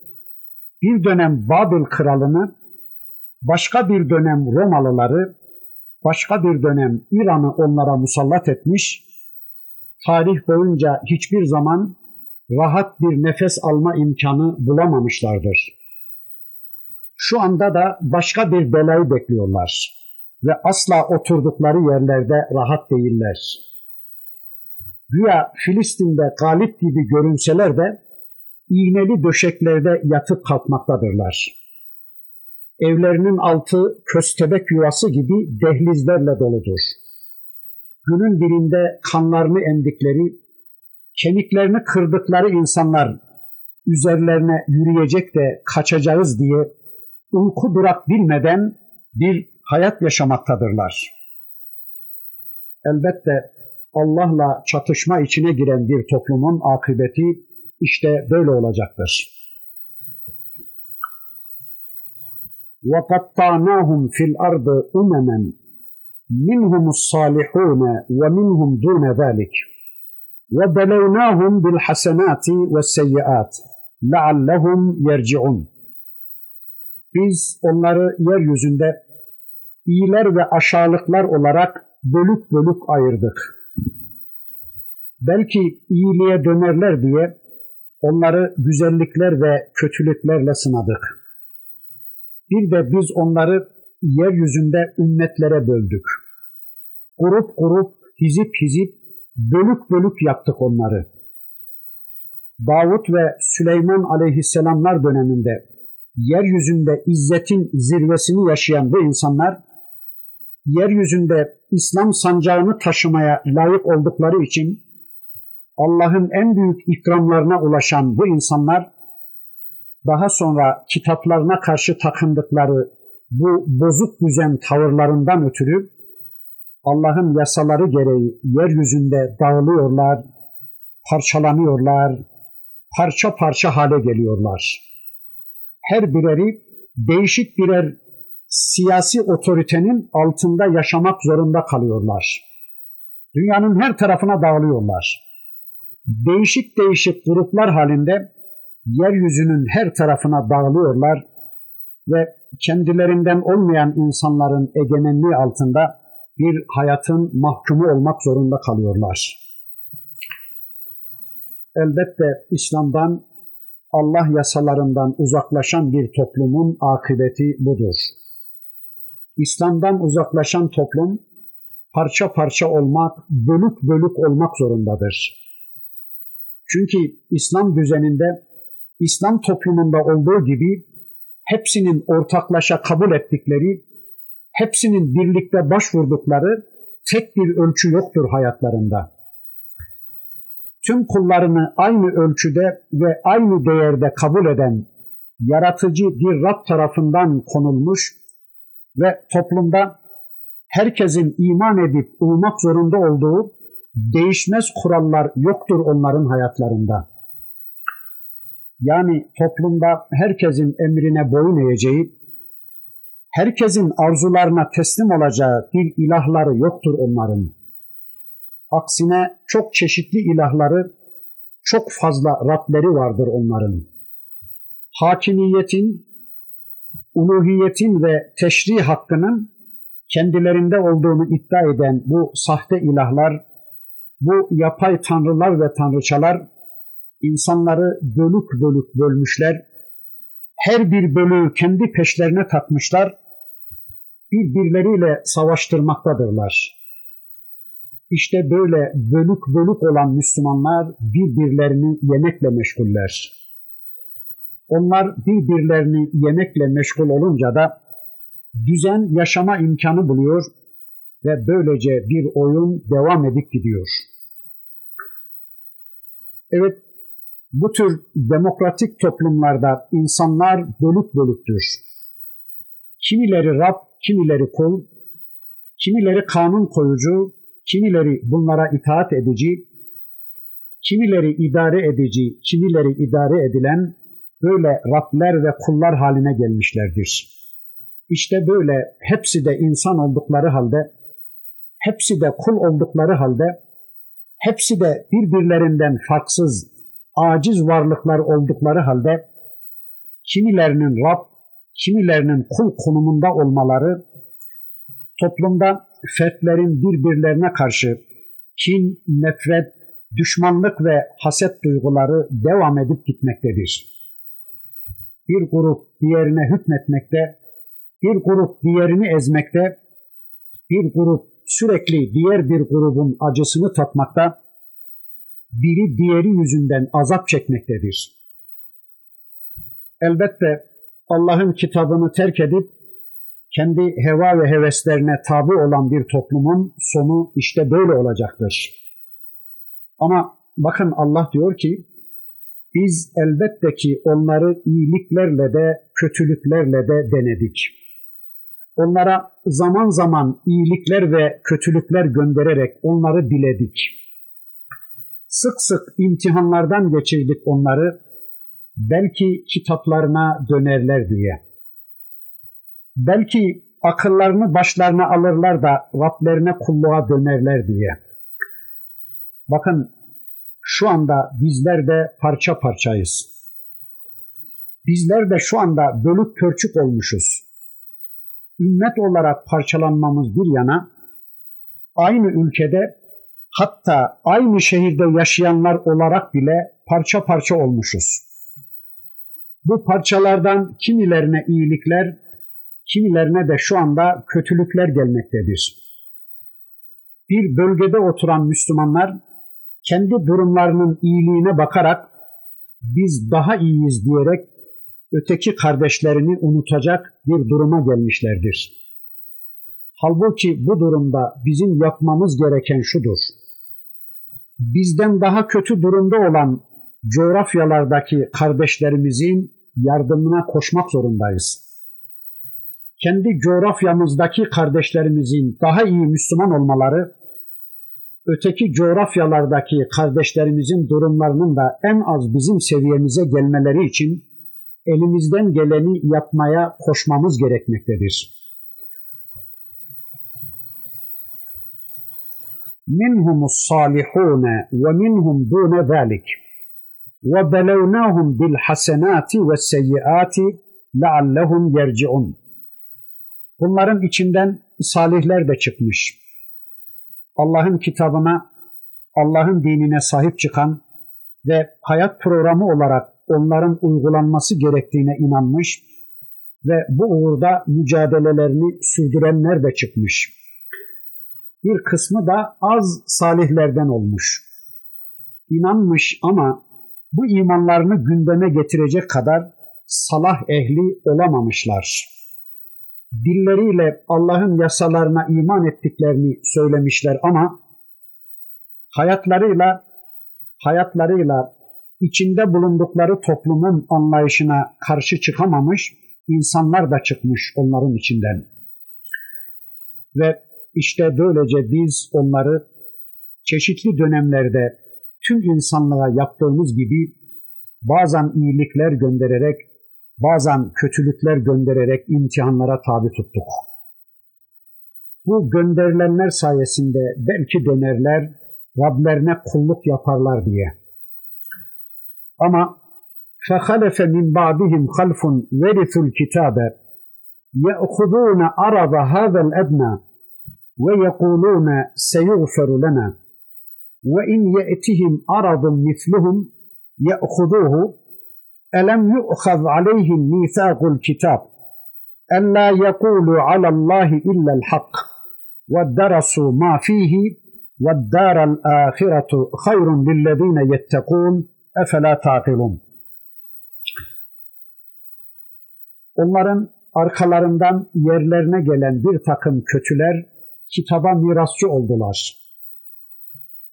bir dönem Babil kralını, başka bir dönem Romalıları, başka bir dönem İran'ı onlara musallat etmiş, tarih boyunca hiçbir zaman rahat bir nefes alma imkanı bulamamışlardır. Şu anda da başka bir belayı bekliyorlar ve asla oturdukları yerlerde rahat değiller. Güya Filistin'de galip gibi görünseler de iğneli döşeklerde yatıp kalkmaktadırlar. Evlerinin altı köstebek yuvası gibi dehlizlerle doludur. Günün birinde kanlarını emdikleri, kemiklerini kırdıkları insanlar üzerlerine yürüyecek de kaçacağız diye uyku durak bilmeden bir hayat yaşamaktadırlar. Elbette Allah'la çatışma içine giren bir toplumun akıbeti işte böyle olacaktır. وَقَطَّعْنَاهُمْ فِي الْأَرْضِ أُمَمًا مِنْهُمُ الصَّالِحُونَ وَمِنْهُمْ دُونَ ذَلِكَ وَبَلَوْنَاهُمْ بِالْحَسَنَاتِ وَالسَّيِّئَاتِ لَعَلَّهُمْ يَرْجِعُونَ Biz onları yeryüzünde iyiler ve aşağılıklar olarak bölük bölük ayırdık. Belki iyiliğe dönerler diye onları güzellikler ve kötülüklerle sınadık. Bir de biz onları yeryüzünde ümmetlere böldük. Grup grup, hizip hizip, bölük bölük yaptık onları. Davut ve Süleyman aleyhisselamlar döneminde yeryüzünde izzetin zirvesini yaşayan bu insanlar, yeryüzünde İslam sancağını taşımaya layık oldukları için Allah'ın en büyük ikramlarına ulaşan bu insanlar, daha sonra kitaplarına karşı takındıkları bu bozuk düzen tavırlarından ötürü Allah'ın yasaları gereği yeryüzünde dağılıyorlar, parçalanıyorlar, parça parça hale geliyorlar. Her bireri değişik birer siyasi otoritenin altında yaşamak zorunda kalıyorlar. Dünyanın her tarafına dağılıyorlar. Değişik değişik gruplar halinde yeryüzünün her tarafına dağılıyorlar ve kendilerinden olmayan insanların egemenliği altında bir hayatın mahkumu olmak zorunda kalıyorlar. Elbette İslam'dan Allah yasalarından uzaklaşan bir toplumun akıbeti budur. İslam'dan uzaklaşan toplum parça parça olmak, bölük bölük olmak zorundadır. Çünkü İslam düzeninde, İslam toplumunda olduğu gibi hepsinin ortaklaşa kabul ettikleri, hepsinin birlikte başvurdukları tek bir ölçü yoktur hayatlarında. Tüm kullarını aynı ölçüde ve aynı değerde kabul eden yaratıcı bir Rab tarafından konulmuş ve toplumda herkesin iman edip uymak zorunda olduğu değişmez kurallar yoktur onların hayatlarında. Yani toplumda herkesin emrine boyun eğeceği, herkesin arzularına teslim olacağı bir ilahları yoktur onların. Aksine çok çeşitli ilahları, çok fazla Rableri vardır onların. Hakimiyetin, uluhiyetin ve teşri hakkının kendilerinde olduğunu iddia eden bu sahte ilahlar, bu yapay tanrılar ve tanrıçalar insanları bölük bölük bölmüşler. Her bir bölüğü kendi peşlerine takmışlar. Birbirleriyle savaştırmaktadırlar. İşte böyle bölük bölük olan Müslümanlar birbirlerini yemekle meşguller. Onlar birbirlerini yemekle meşgul olunca da düzen yaşama imkanı buluyor ve böylece bir oyun devam edip gidiyor. Evet, bu tür demokratik toplumlarda insanlar bölük bölüktür. Kimileri Rab, kimileri kul, kimileri kanun koyucu, kimileri bunlara itaat edici, kimileri idare edici, kimileri idare edilen böyle Rabler ve kullar haline gelmişlerdir. İşte böyle hepsi de insan oldukları halde, hepsi de kul oldukları halde, hepsi de birbirlerinden farksız, aciz varlıklar oldukları halde, kimilerinin Rab, kimilerinin kul konumunda olmaları, toplumda fertlerin birbirlerine karşı kin, nefret, düşmanlık ve haset duyguları devam edip gitmektedir. Bir grup diğerine hükmetmekte, bir grup diğerini ezmekte, bir grup sürekli diğer bir grubun acısını tatmakta, biri diğeri yüzünden azap çekmektedir. Elbette Allah'ın kitabını terk edip kendi heva ve heveslerine tabi olan bir toplumun sonu işte böyle olacaktır. Ama bakın Allah diyor ki biz elbette ki onları iyiliklerle de kötülüklerle de denedik. Onlara zaman zaman iyilikler ve kötülükler göndererek onları biledik. Sık sık imtihanlardan geçirdik onları belki kitaplarına dönerler diye. Belki akıllarını başlarına alırlar da Rablerine kulluğa dönerler diye. Bakın şu anda bizler de parça parçayız. Bizler de şu anda bölük pörçük olmuşuz. Ümmet olarak parçalanmamız bir yana, aynı ülkede hatta aynı şehirde yaşayanlar olarak bile parça parça olmuşuz. Bu parçalardan kimilerine iyilikler, kimilerine de şu anda kötülükler gelmektedir. Bir bölgede oturan Müslümanlar kendi durumlarının iyiliğine bakarak biz daha iyiyiz diyerek öteki kardeşlerini unutacak bir duruma gelmişlerdir. Halbuki bu durumda bizim yapmamız gereken şudur. Bizden daha kötü durumda olan coğrafyalardaki kardeşlerimizin yardımına koşmak zorundayız. Kendi coğrafyamızdaki kardeşlerimizin daha iyi Müslüman olmaları, öteki coğrafyalardaki kardeşlerimizin durumlarının da en az bizim seviyemize gelmeleri için elimizden geleni yapmaya koşmamız gerekmektedir. Minhumus salihune ve minhum dune zalik ve belevnahum bil hasenati ve seyyiati leallehum yerciun. Bunların içinden salihler de çıkmış. Allah'ın kitabına, Allah'ın dinine sahip çıkan ve hayat programı olarak onların uygulanması gerektiğine inanmış ve bu uğurda mücadelelerini sürdürenler de çıkmış. Bir kısmı da az salihlerden olmuş. İnanmış ama bu imanlarını gündeme getirecek kadar salah ehli olamamışlar. Dilleriyle Allah'ın yasalarına iman ettiklerini söylemişler ama hayatlarıyla hayatlarıyla içinde bulundukları toplumun anlayışına karşı çıkamamış insanlar da çıkmış onların içinden. Ve işte böylece biz onları çeşitli dönemlerde tüm insanlığa yaptığımız gibi bazen iyilikler göndererek, bazen kötülükler göndererek imtihanlara tabi tuttuk. Bu gönderilenler sayesinde belki dönerler, Rablerine kulluk yaparlar diye. Ama فَخَلَفَ مِنْ بَعْدِهِمْ خَلْفٌ وَرِثُوا الْكِتَابَ يَأْخُذُونَ عَرَضَ هَذَا الْأَدْنَى وَيَقُولُونَ سَيُغْفَرُ لَنَا وَاِنْ يَأْتِهِمْ عَرَضٌ مِثْلُهُمْ يَأْخُذُوهُ elem yu'khaz aleyhim mithaqul kitab. En la yekulu alallahi illel hak. Ve darasu ma fihi ve daral ahiretu hayrun lillezine yettekûn. Efela taqilun. Onların arkalarından yerlerine gelen bir takım kötüler kitaba mirasçı oldular.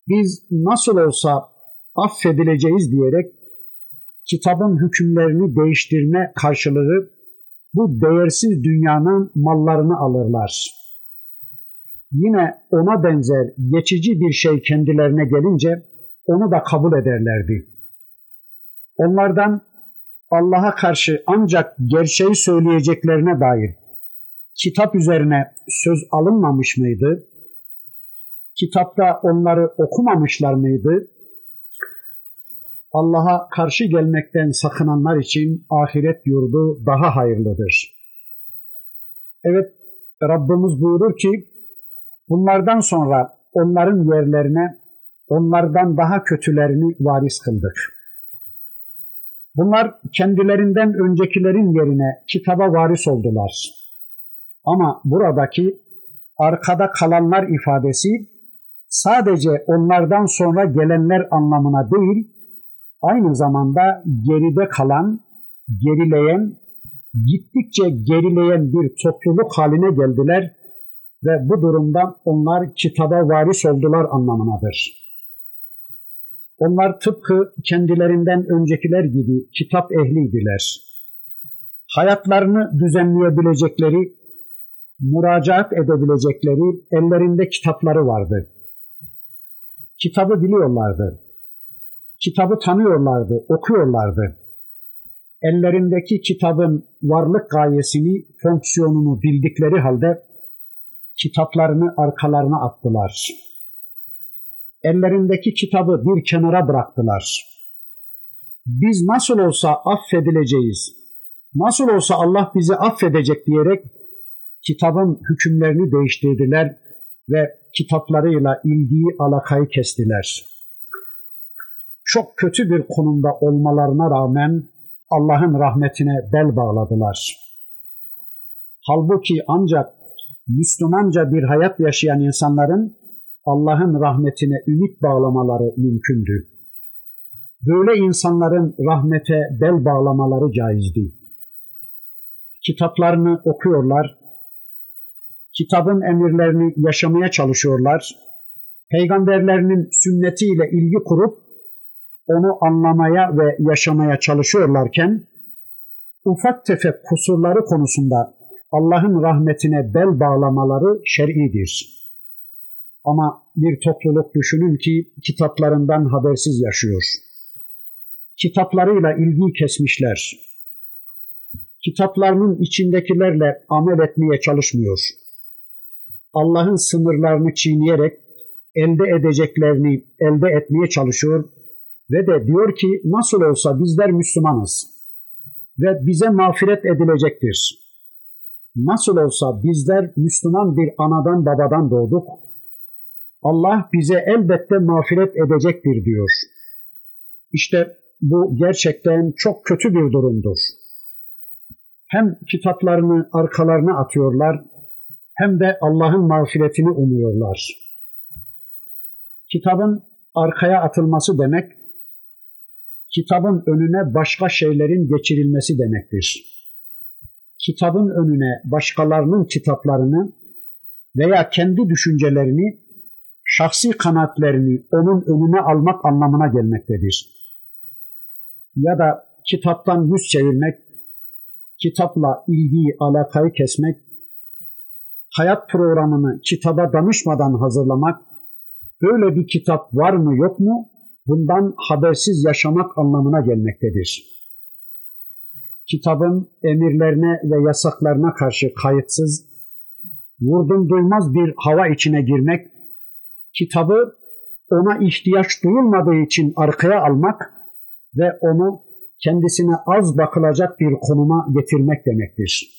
Biz nasıl olsa affedileceğiz diyerek kitabın hükümlerini değiştirme karşılığı bu değersiz dünyanın mallarını alırlar. Yine ona benzer geçici bir şey kendilerine gelince onu da kabul ederlerdi. Onlardan Allah'a karşı ancak gerçeği söyleyeceklerine dair kitap üzerine söz alınmamış mıydı? kitapta onları okumamışlar mıydı? Allah'a karşı gelmekten sakınanlar için ahiret yurdu daha hayırlıdır. Evet, Rabbimiz buyurur ki, bunlardan sonra onların yerlerine onlardan daha kötülerini varis kıldık. Bunlar kendilerinden öncekilerin yerine kitaba varis oldular. Ama buradaki arkada kalanlar ifadesi sadece onlardan sonra gelenler anlamına değil, aynı zamanda geride kalan, gerileyen, gittikçe gerileyen bir topluluk haline geldiler ve bu durumdan onlar kitaba varis oldular anlamınadır. Onlar tıpkı kendilerinden öncekiler gibi kitap ehliydiler. Hayatlarını düzenleyebilecekleri, müracaat edebilecekleri ellerinde kitapları vardı. Kitabı biliyorlardı. Kitabı tanıyorlardı, okuyorlardı. Ellerindeki kitabın varlık gayesini, fonksiyonunu bildikleri halde kitaplarını arkalarına attılar. Ellerindeki kitabı bir kenara bıraktılar. Biz nasıl olsa affedileceğiz, nasıl olsa Allah bizi affedecek diyerek kitabın hükümlerini değiştirdiler ve kitaplarıyla ilgiyi alakayı kestiler. Çok kötü bir konumda olmalarına rağmen Allah'ın rahmetine bel bağladılar. Halbuki ancak Müslümanca bir hayat yaşayan insanların Allah'ın rahmetine ümit bağlamaları mümkündü. Böyle insanların rahmete bel bağlamaları caizdi. Kitaplarını okuyorlar, kitabın emirlerini yaşamaya çalışıyorlar, peygamberlerinin sünnetiyle ilgi kurup onu anlamaya ve yaşamaya çalışıyorlarken ufak tefek kusurları konusunda Allah'ın rahmetine bel bağlamaları şer'idir. Ama bir topluluk düşünün ki kitaplarından habersiz yaşıyor. Kitaplarıyla ilgi kesmişler. Kitaplarının içindekilerle amel etmeye çalışmıyor. Allah'ın sınırlarını çiğneyerek elde edeceklerini elde etmeye çalışıyor ve de diyor ki nasıl olsa bizler Müslümanız ve bize mağfiret edilecektir. Nasıl olsa bizler Müslüman bir anadan babadan doğduk. Allah bize elbette mağfiret edecektir diyor. İşte bu gerçekten çok kötü bir durumdur. Hem kitaplarını arkalarına atıyorlar hem de Allah'ın mağfiretini umuyorlar. Kitabın arkaya atılması demek, kitabın önüne başka şeylerin geçirilmesi demektir. Kitabın önüne başkalarının kitaplarını veya kendi düşüncelerini, şahsi kanaatlerini onun önüne almak anlamına gelmektedir. Ya da kitaptan yüz çevirmek, kitapla ilgiyi, alakayı kesmek, hayat programını kitaba danışmadan hazırlamak, böyle bir kitap var mı yok mu bundan habersiz yaşamak anlamına gelmektedir. Kitabın emirlerine ve yasaklarına karşı kayıtsız, vurdum duymaz bir hava içine girmek, kitabı ona ihtiyaç duyulmadığı için arkaya almak ve onu kendisine az bakılacak bir konuma getirmek demektir.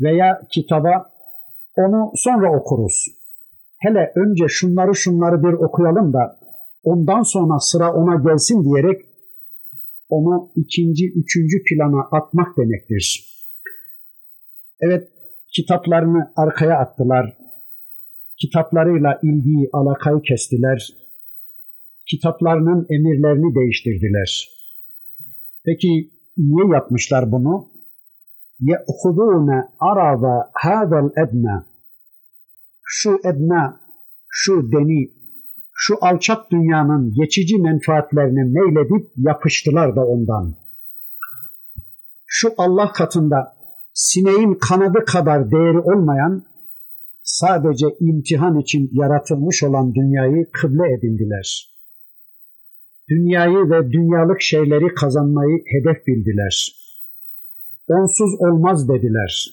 Veya kitaba onu sonra okuruz. Hele önce şunları şunları bir okuyalım da ondan sonra sıra ona gelsin diyerek onu ikinci, üçüncü plana atmak demektir. Evet, kitaplarını arkaya attılar. Kitaplarıyla ilgiyi, alakayı kestiler. Kitaplarının emirlerini değiştirdiler. Peki niye yapmışlar bunu? يَأْخُذُونَ عَرَضَ هَذَا الْاَدْنَى Şu edna, şu deni, şu alçak dünyanın geçici menfaatlerine meyledip yapıştılar da ondan. Şu Allah katında sineğin kanadı kadar değeri olmayan, sadece imtihan için yaratılmış olan dünyayı kıble edindiler. Dünyayı ve dünyalık şeyleri kazanmayı hedef bildiler. Onsuz olmaz dediler.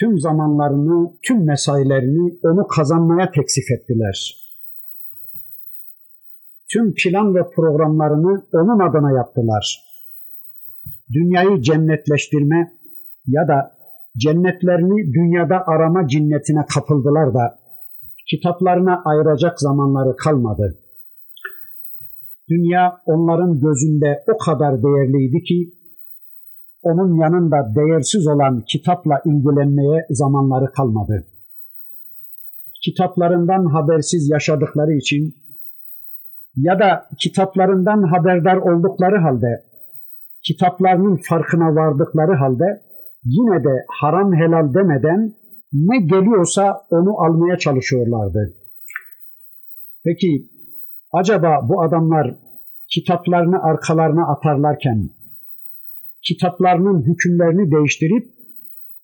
Tüm zamanlarını, tüm mesailerini onu kazanmaya teksif ettiler.'' Tüm plan ve programlarını onun adına yaptılar. Dünyayı cennetleştirme ya da cennetlerini dünyada arama cinnetine kapıldılar da kitaplarına ayıracak zamanları kalmadı. Dünya onların gözünde o kadar değerliydi ki onun yanında değersiz olan kitapla ilgilenmeye zamanları kalmadı. Kitaplarından habersiz yaşadıkları için ya da kitaplarından haberdar oldukları halde, kitaplarının farkına vardıkları halde yine de haram helal demeden ne geliyorsa onu almaya çalışıyorlardı. Peki acaba bu adamlar kitaplarını arkalarına atarlarken kitaplarının hükümlerini değiştirip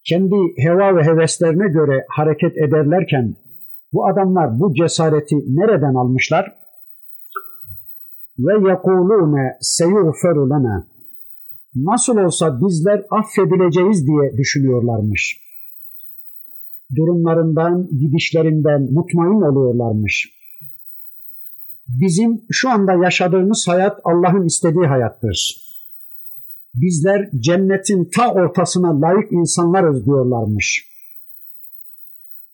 kendi heva ve heveslerine göre hareket ederlerken bu adamlar bu cesareti nereden almışlar? Ve yekulune seyuğferu lena nasıl olsa bizler affedileceğiz diye düşünüyorlarmış. Durumlarından, gidişlerinden mutmain oluyorlarmış. Bizim şu anda yaşadığımız hayat Allah'ın istediği hayattır. Bizler cennetin ta ortasına layık insanlarız diyorlarmış.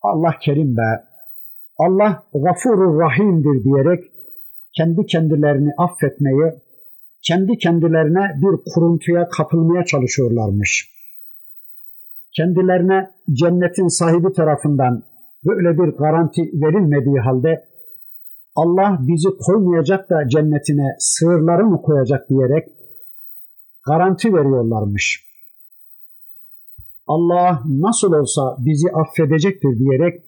Allah kerim be, Allah gafurur rahimdir diyerek kendi kendilerini affetmeye, kendi kendilerine bir kuruntuya kapılmaya çalışıyorlarmış. Kendilerine cennetin sahibi tarafından böyle bir garanti verilmediği halde Allah bizi koymayacak da cennetine sığırları mı koyacak diyerek garanti veriyorlarmış. Allah nasıl olsa bizi affedecektir diyerek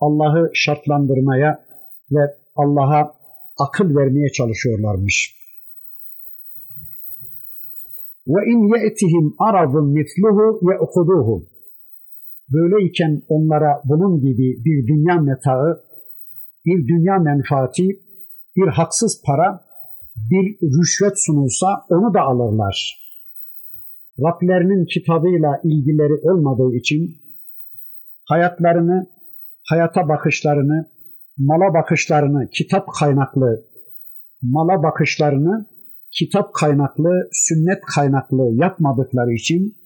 Allah'ı şartlandırmaya ve Allah'a akıl vermeye çalışıyorlarmış. Ve in ye'tihim aradun misluhu ye'huduhu. Böyleyken onlara bunun gibi bir dünya metaı, bir dünya menfaati, bir haksız para, bir rüşvet sunulsa onu da alırlar. Rablerinin kitabıyla ilgileri olmadığı için hayatlarını, hayata bakışlarını, mala bakışlarını kitap kaynaklı, mala bakışlarını kitap kaynaklı, sünnet kaynaklı yapmadıkları için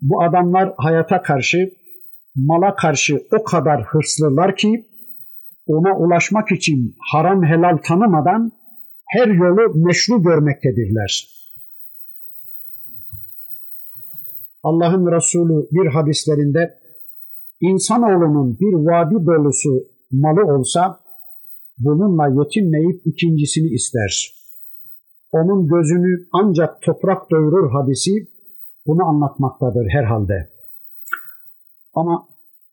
bu adamlar hayata karşı, mala karşı o kadar hırslılar ki ona ulaşmak için haram helal tanımadan her yolu meşru görmektedirler. Allah'ın Resulü bir hadislerinde insanoğlunun bir vadi dolusu malı olsa bununla yetinmeyip ikincisini ister. Onun gözünü ancak toprak doyurur hadisi bunu anlatmaktadır herhalde. Ama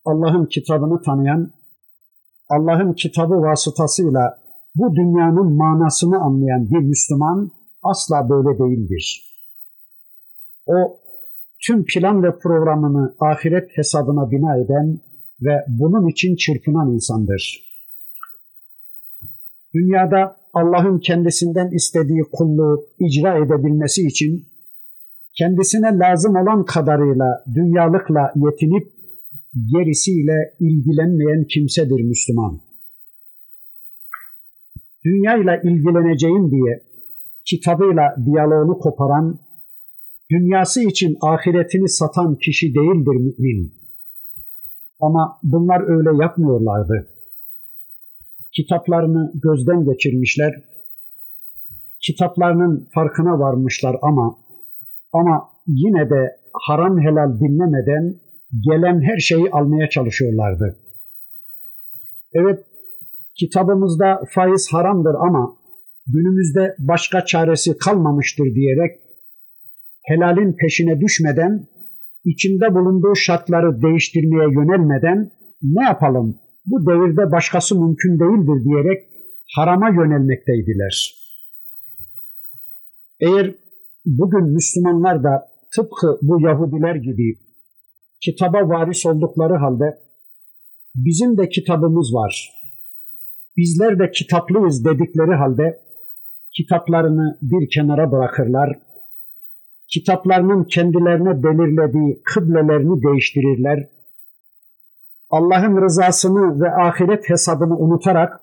Allah'ın kitabını tanıyan, Allah'ın kitabı vasıtasıyla bu dünyanın manasını anlayan bir Müslüman asla böyle değildir. O tüm plan ve programını ahiret hesabına bina eden ve bunun için çırpınan insandır. Dünyada Allah'ın kendisinden istediği kulluğu icra edebilmesi için kendisine lazım olan kadarıyla dünyalıkla yetinip gerisiyle ilgilenmeyen kimsedir Müslüman. Dünyayla ilgileneceğim diye kitabıyla diyaloğunu koparan, dünyası için ahiretini satan kişi değildir mümin. Ama bunlar öyle yapmıyorlardı. Kitaplarını gözden geçirmişler, kitaplarının farkına varmışlar ama ama yine de haram helal dinlemeden gelen her şeyi almaya çalışıyorlardı. Evet, kitabımızda faiz haramdır ama günümüzde başka çaresi kalmamıştır diyerek helalin peşine düşmeden içinde bulunduğu şartları değiştirmeye yönelmeden ne yapalım bu devirde başkası mümkün değildir diyerek harama yönelmekteydiler. Eğer bugün Müslümanlar da tıpkı bu Yahudiler gibi kitaba varis oldukları halde bizim de kitabımız var. Bizler de kitaplıyız dedikleri halde kitaplarını bir kenara bırakırlar kitaplarının kendilerine belirlediği kıblelerini değiştirirler. Allah'ın rızasını ve ahiret hesabını unutarak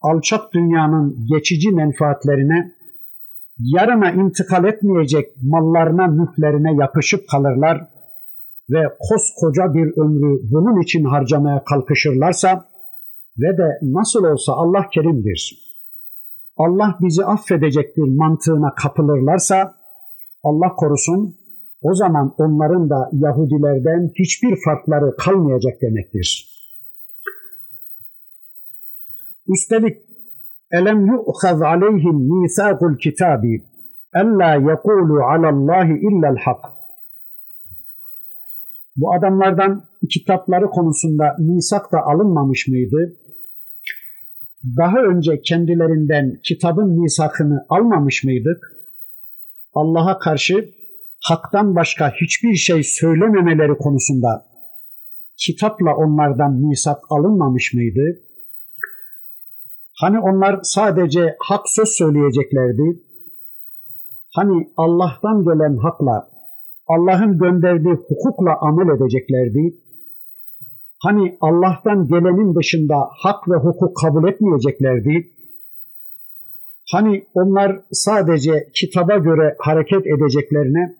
alçak dünyanın geçici menfaatlerine, yarına intikal etmeyecek mallarına, mülklerine yapışıp kalırlar ve koskoca bir ömrü bunun için harcamaya kalkışırlarsa, ve de nasıl olsa Allah kerimdir. Allah bizi affedecektir mantığına kapılırlarsa Allah korusun o zaman onların da Yahudilerden hiçbir farkları kalmayacak demektir. Üstelik elem yu'khaz aleyhim misakul kitabi ella yekulu alallahi illel hak. Bu adamlardan kitapları konusunda misak da alınmamış mıydı? Daha önce kendilerinden kitabın misakını almamış mıydık? Allah'a karşı haktan başka hiçbir şey söylememeleri konusunda kitapla onlardan misak alınmamış mıydı? Hani onlar sadece hak söz söyleyeceklerdi? Hani Allah'tan gelen hakla, Allah'ın gönderdiği hukukla amel edeceklerdi? Hani Allah'tan gelenin dışında hak ve hukuk kabul etmeyeceklerdi? Hani onlar sadece kitaba göre hareket edeceklerine,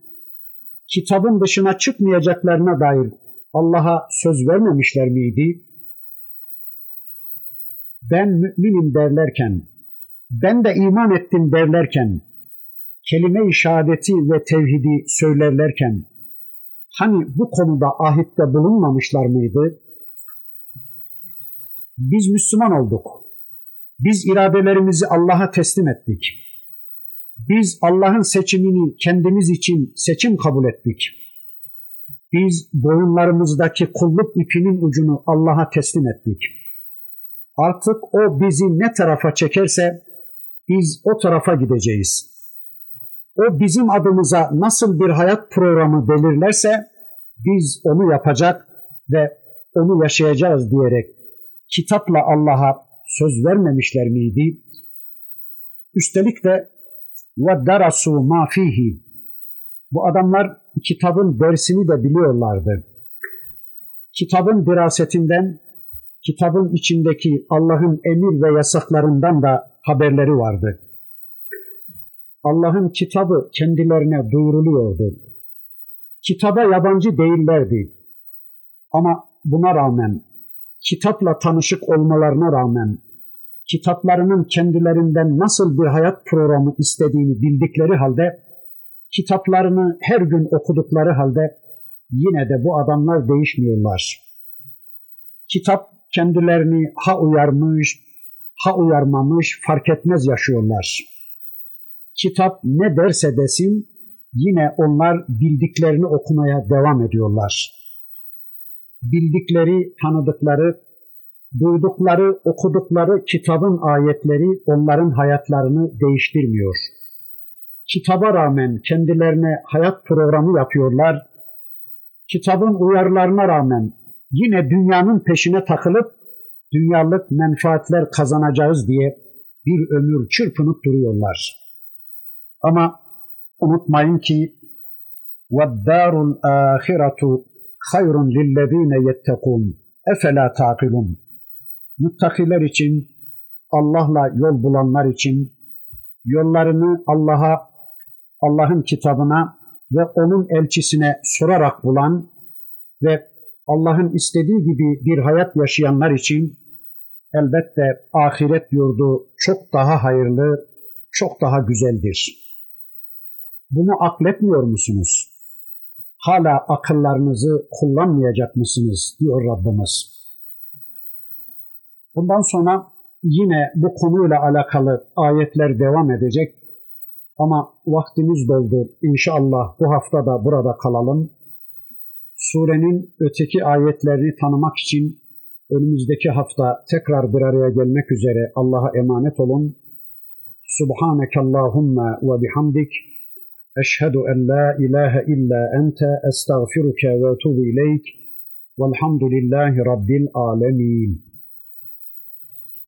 kitabın dışına çıkmayacaklarına dair Allah'a söz vermemişler miydi? Ben müminim derlerken, ben de iman ettim derlerken, kelime-i şehadeti ve tevhidi söylerlerken, hani bu konuda ahitte bulunmamışlar mıydı? Biz Müslüman olduk. Biz iradelerimizi Allah'a teslim ettik. Biz Allah'ın seçimini kendimiz için seçim kabul ettik. Biz boyunlarımızdaki kulluk ipinin ucunu Allah'a teslim ettik. Artık o bizi ne tarafa çekerse biz o tarafa gideceğiz. O bizim adımıza nasıl bir hayat programı belirlerse biz onu yapacak ve onu yaşayacağız diyerek kitapla Allah'a söz vermemişler miydi? Üstelik de darasu ma fihi. Bu adamlar kitabın dersini de biliyorlardı. Kitabın dirasetinden, kitabın içindeki Allah'ın emir ve yasaklarından da haberleri vardı. Allah'ın kitabı kendilerine duyuruluyordu. Kitaba yabancı değillerdi. Ama buna rağmen, kitapla tanışık olmalarına rağmen, kitaplarının kendilerinden nasıl bir hayat programı istediğini bildikleri halde, kitaplarını her gün okudukları halde yine de bu adamlar değişmiyorlar. Kitap kendilerini ha uyarmış, ha uyarmamış fark etmez yaşıyorlar. Kitap ne derse desin yine onlar bildiklerini okumaya devam ediyorlar Bildikleri, tanıdıkları, duydukları, okudukları kitabın ayetleri onların hayatlarını değiştirmiyor. Kitaba rağmen kendilerine hayat programı yapıyorlar. Kitabın uyarılarına rağmen yine dünyanın peşine takılıp dünyalık menfaatler kazanacağız diye bir ömür çırpınıp duruyorlar. Ama unutmayın ki وَالدَّارُ الْآخِرَةُ hayrun lillezine yettekun efela takilun. Muttakiler için, Allah'la yol bulanlar için, yollarını Allah'a, Allah'ın kitabına ve onun elçisine sorarak bulan ve Allah'ın istediği gibi bir hayat yaşayanlar için elbette ahiret yurdu çok daha hayırlı, çok daha güzeldir. Bunu akletmiyor musunuz? Hala akıllarınızı kullanmayacak mısınız diyor Rabbimiz. Bundan sonra yine bu konuyla alakalı ayetler devam edecek. Ama vaktimiz doldu. İnşallah bu hafta da burada kalalım. Surenin öteki ayetlerini tanımak için önümüzdeki hafta tekrar bir araya gelmek üzere Allah'a emanet olun. Subhaneke Allahumma ve bihamdik. أشهد أن لا إله إلا أنت أستغفرك وأتوب إليك والحمد لله رب العالمين.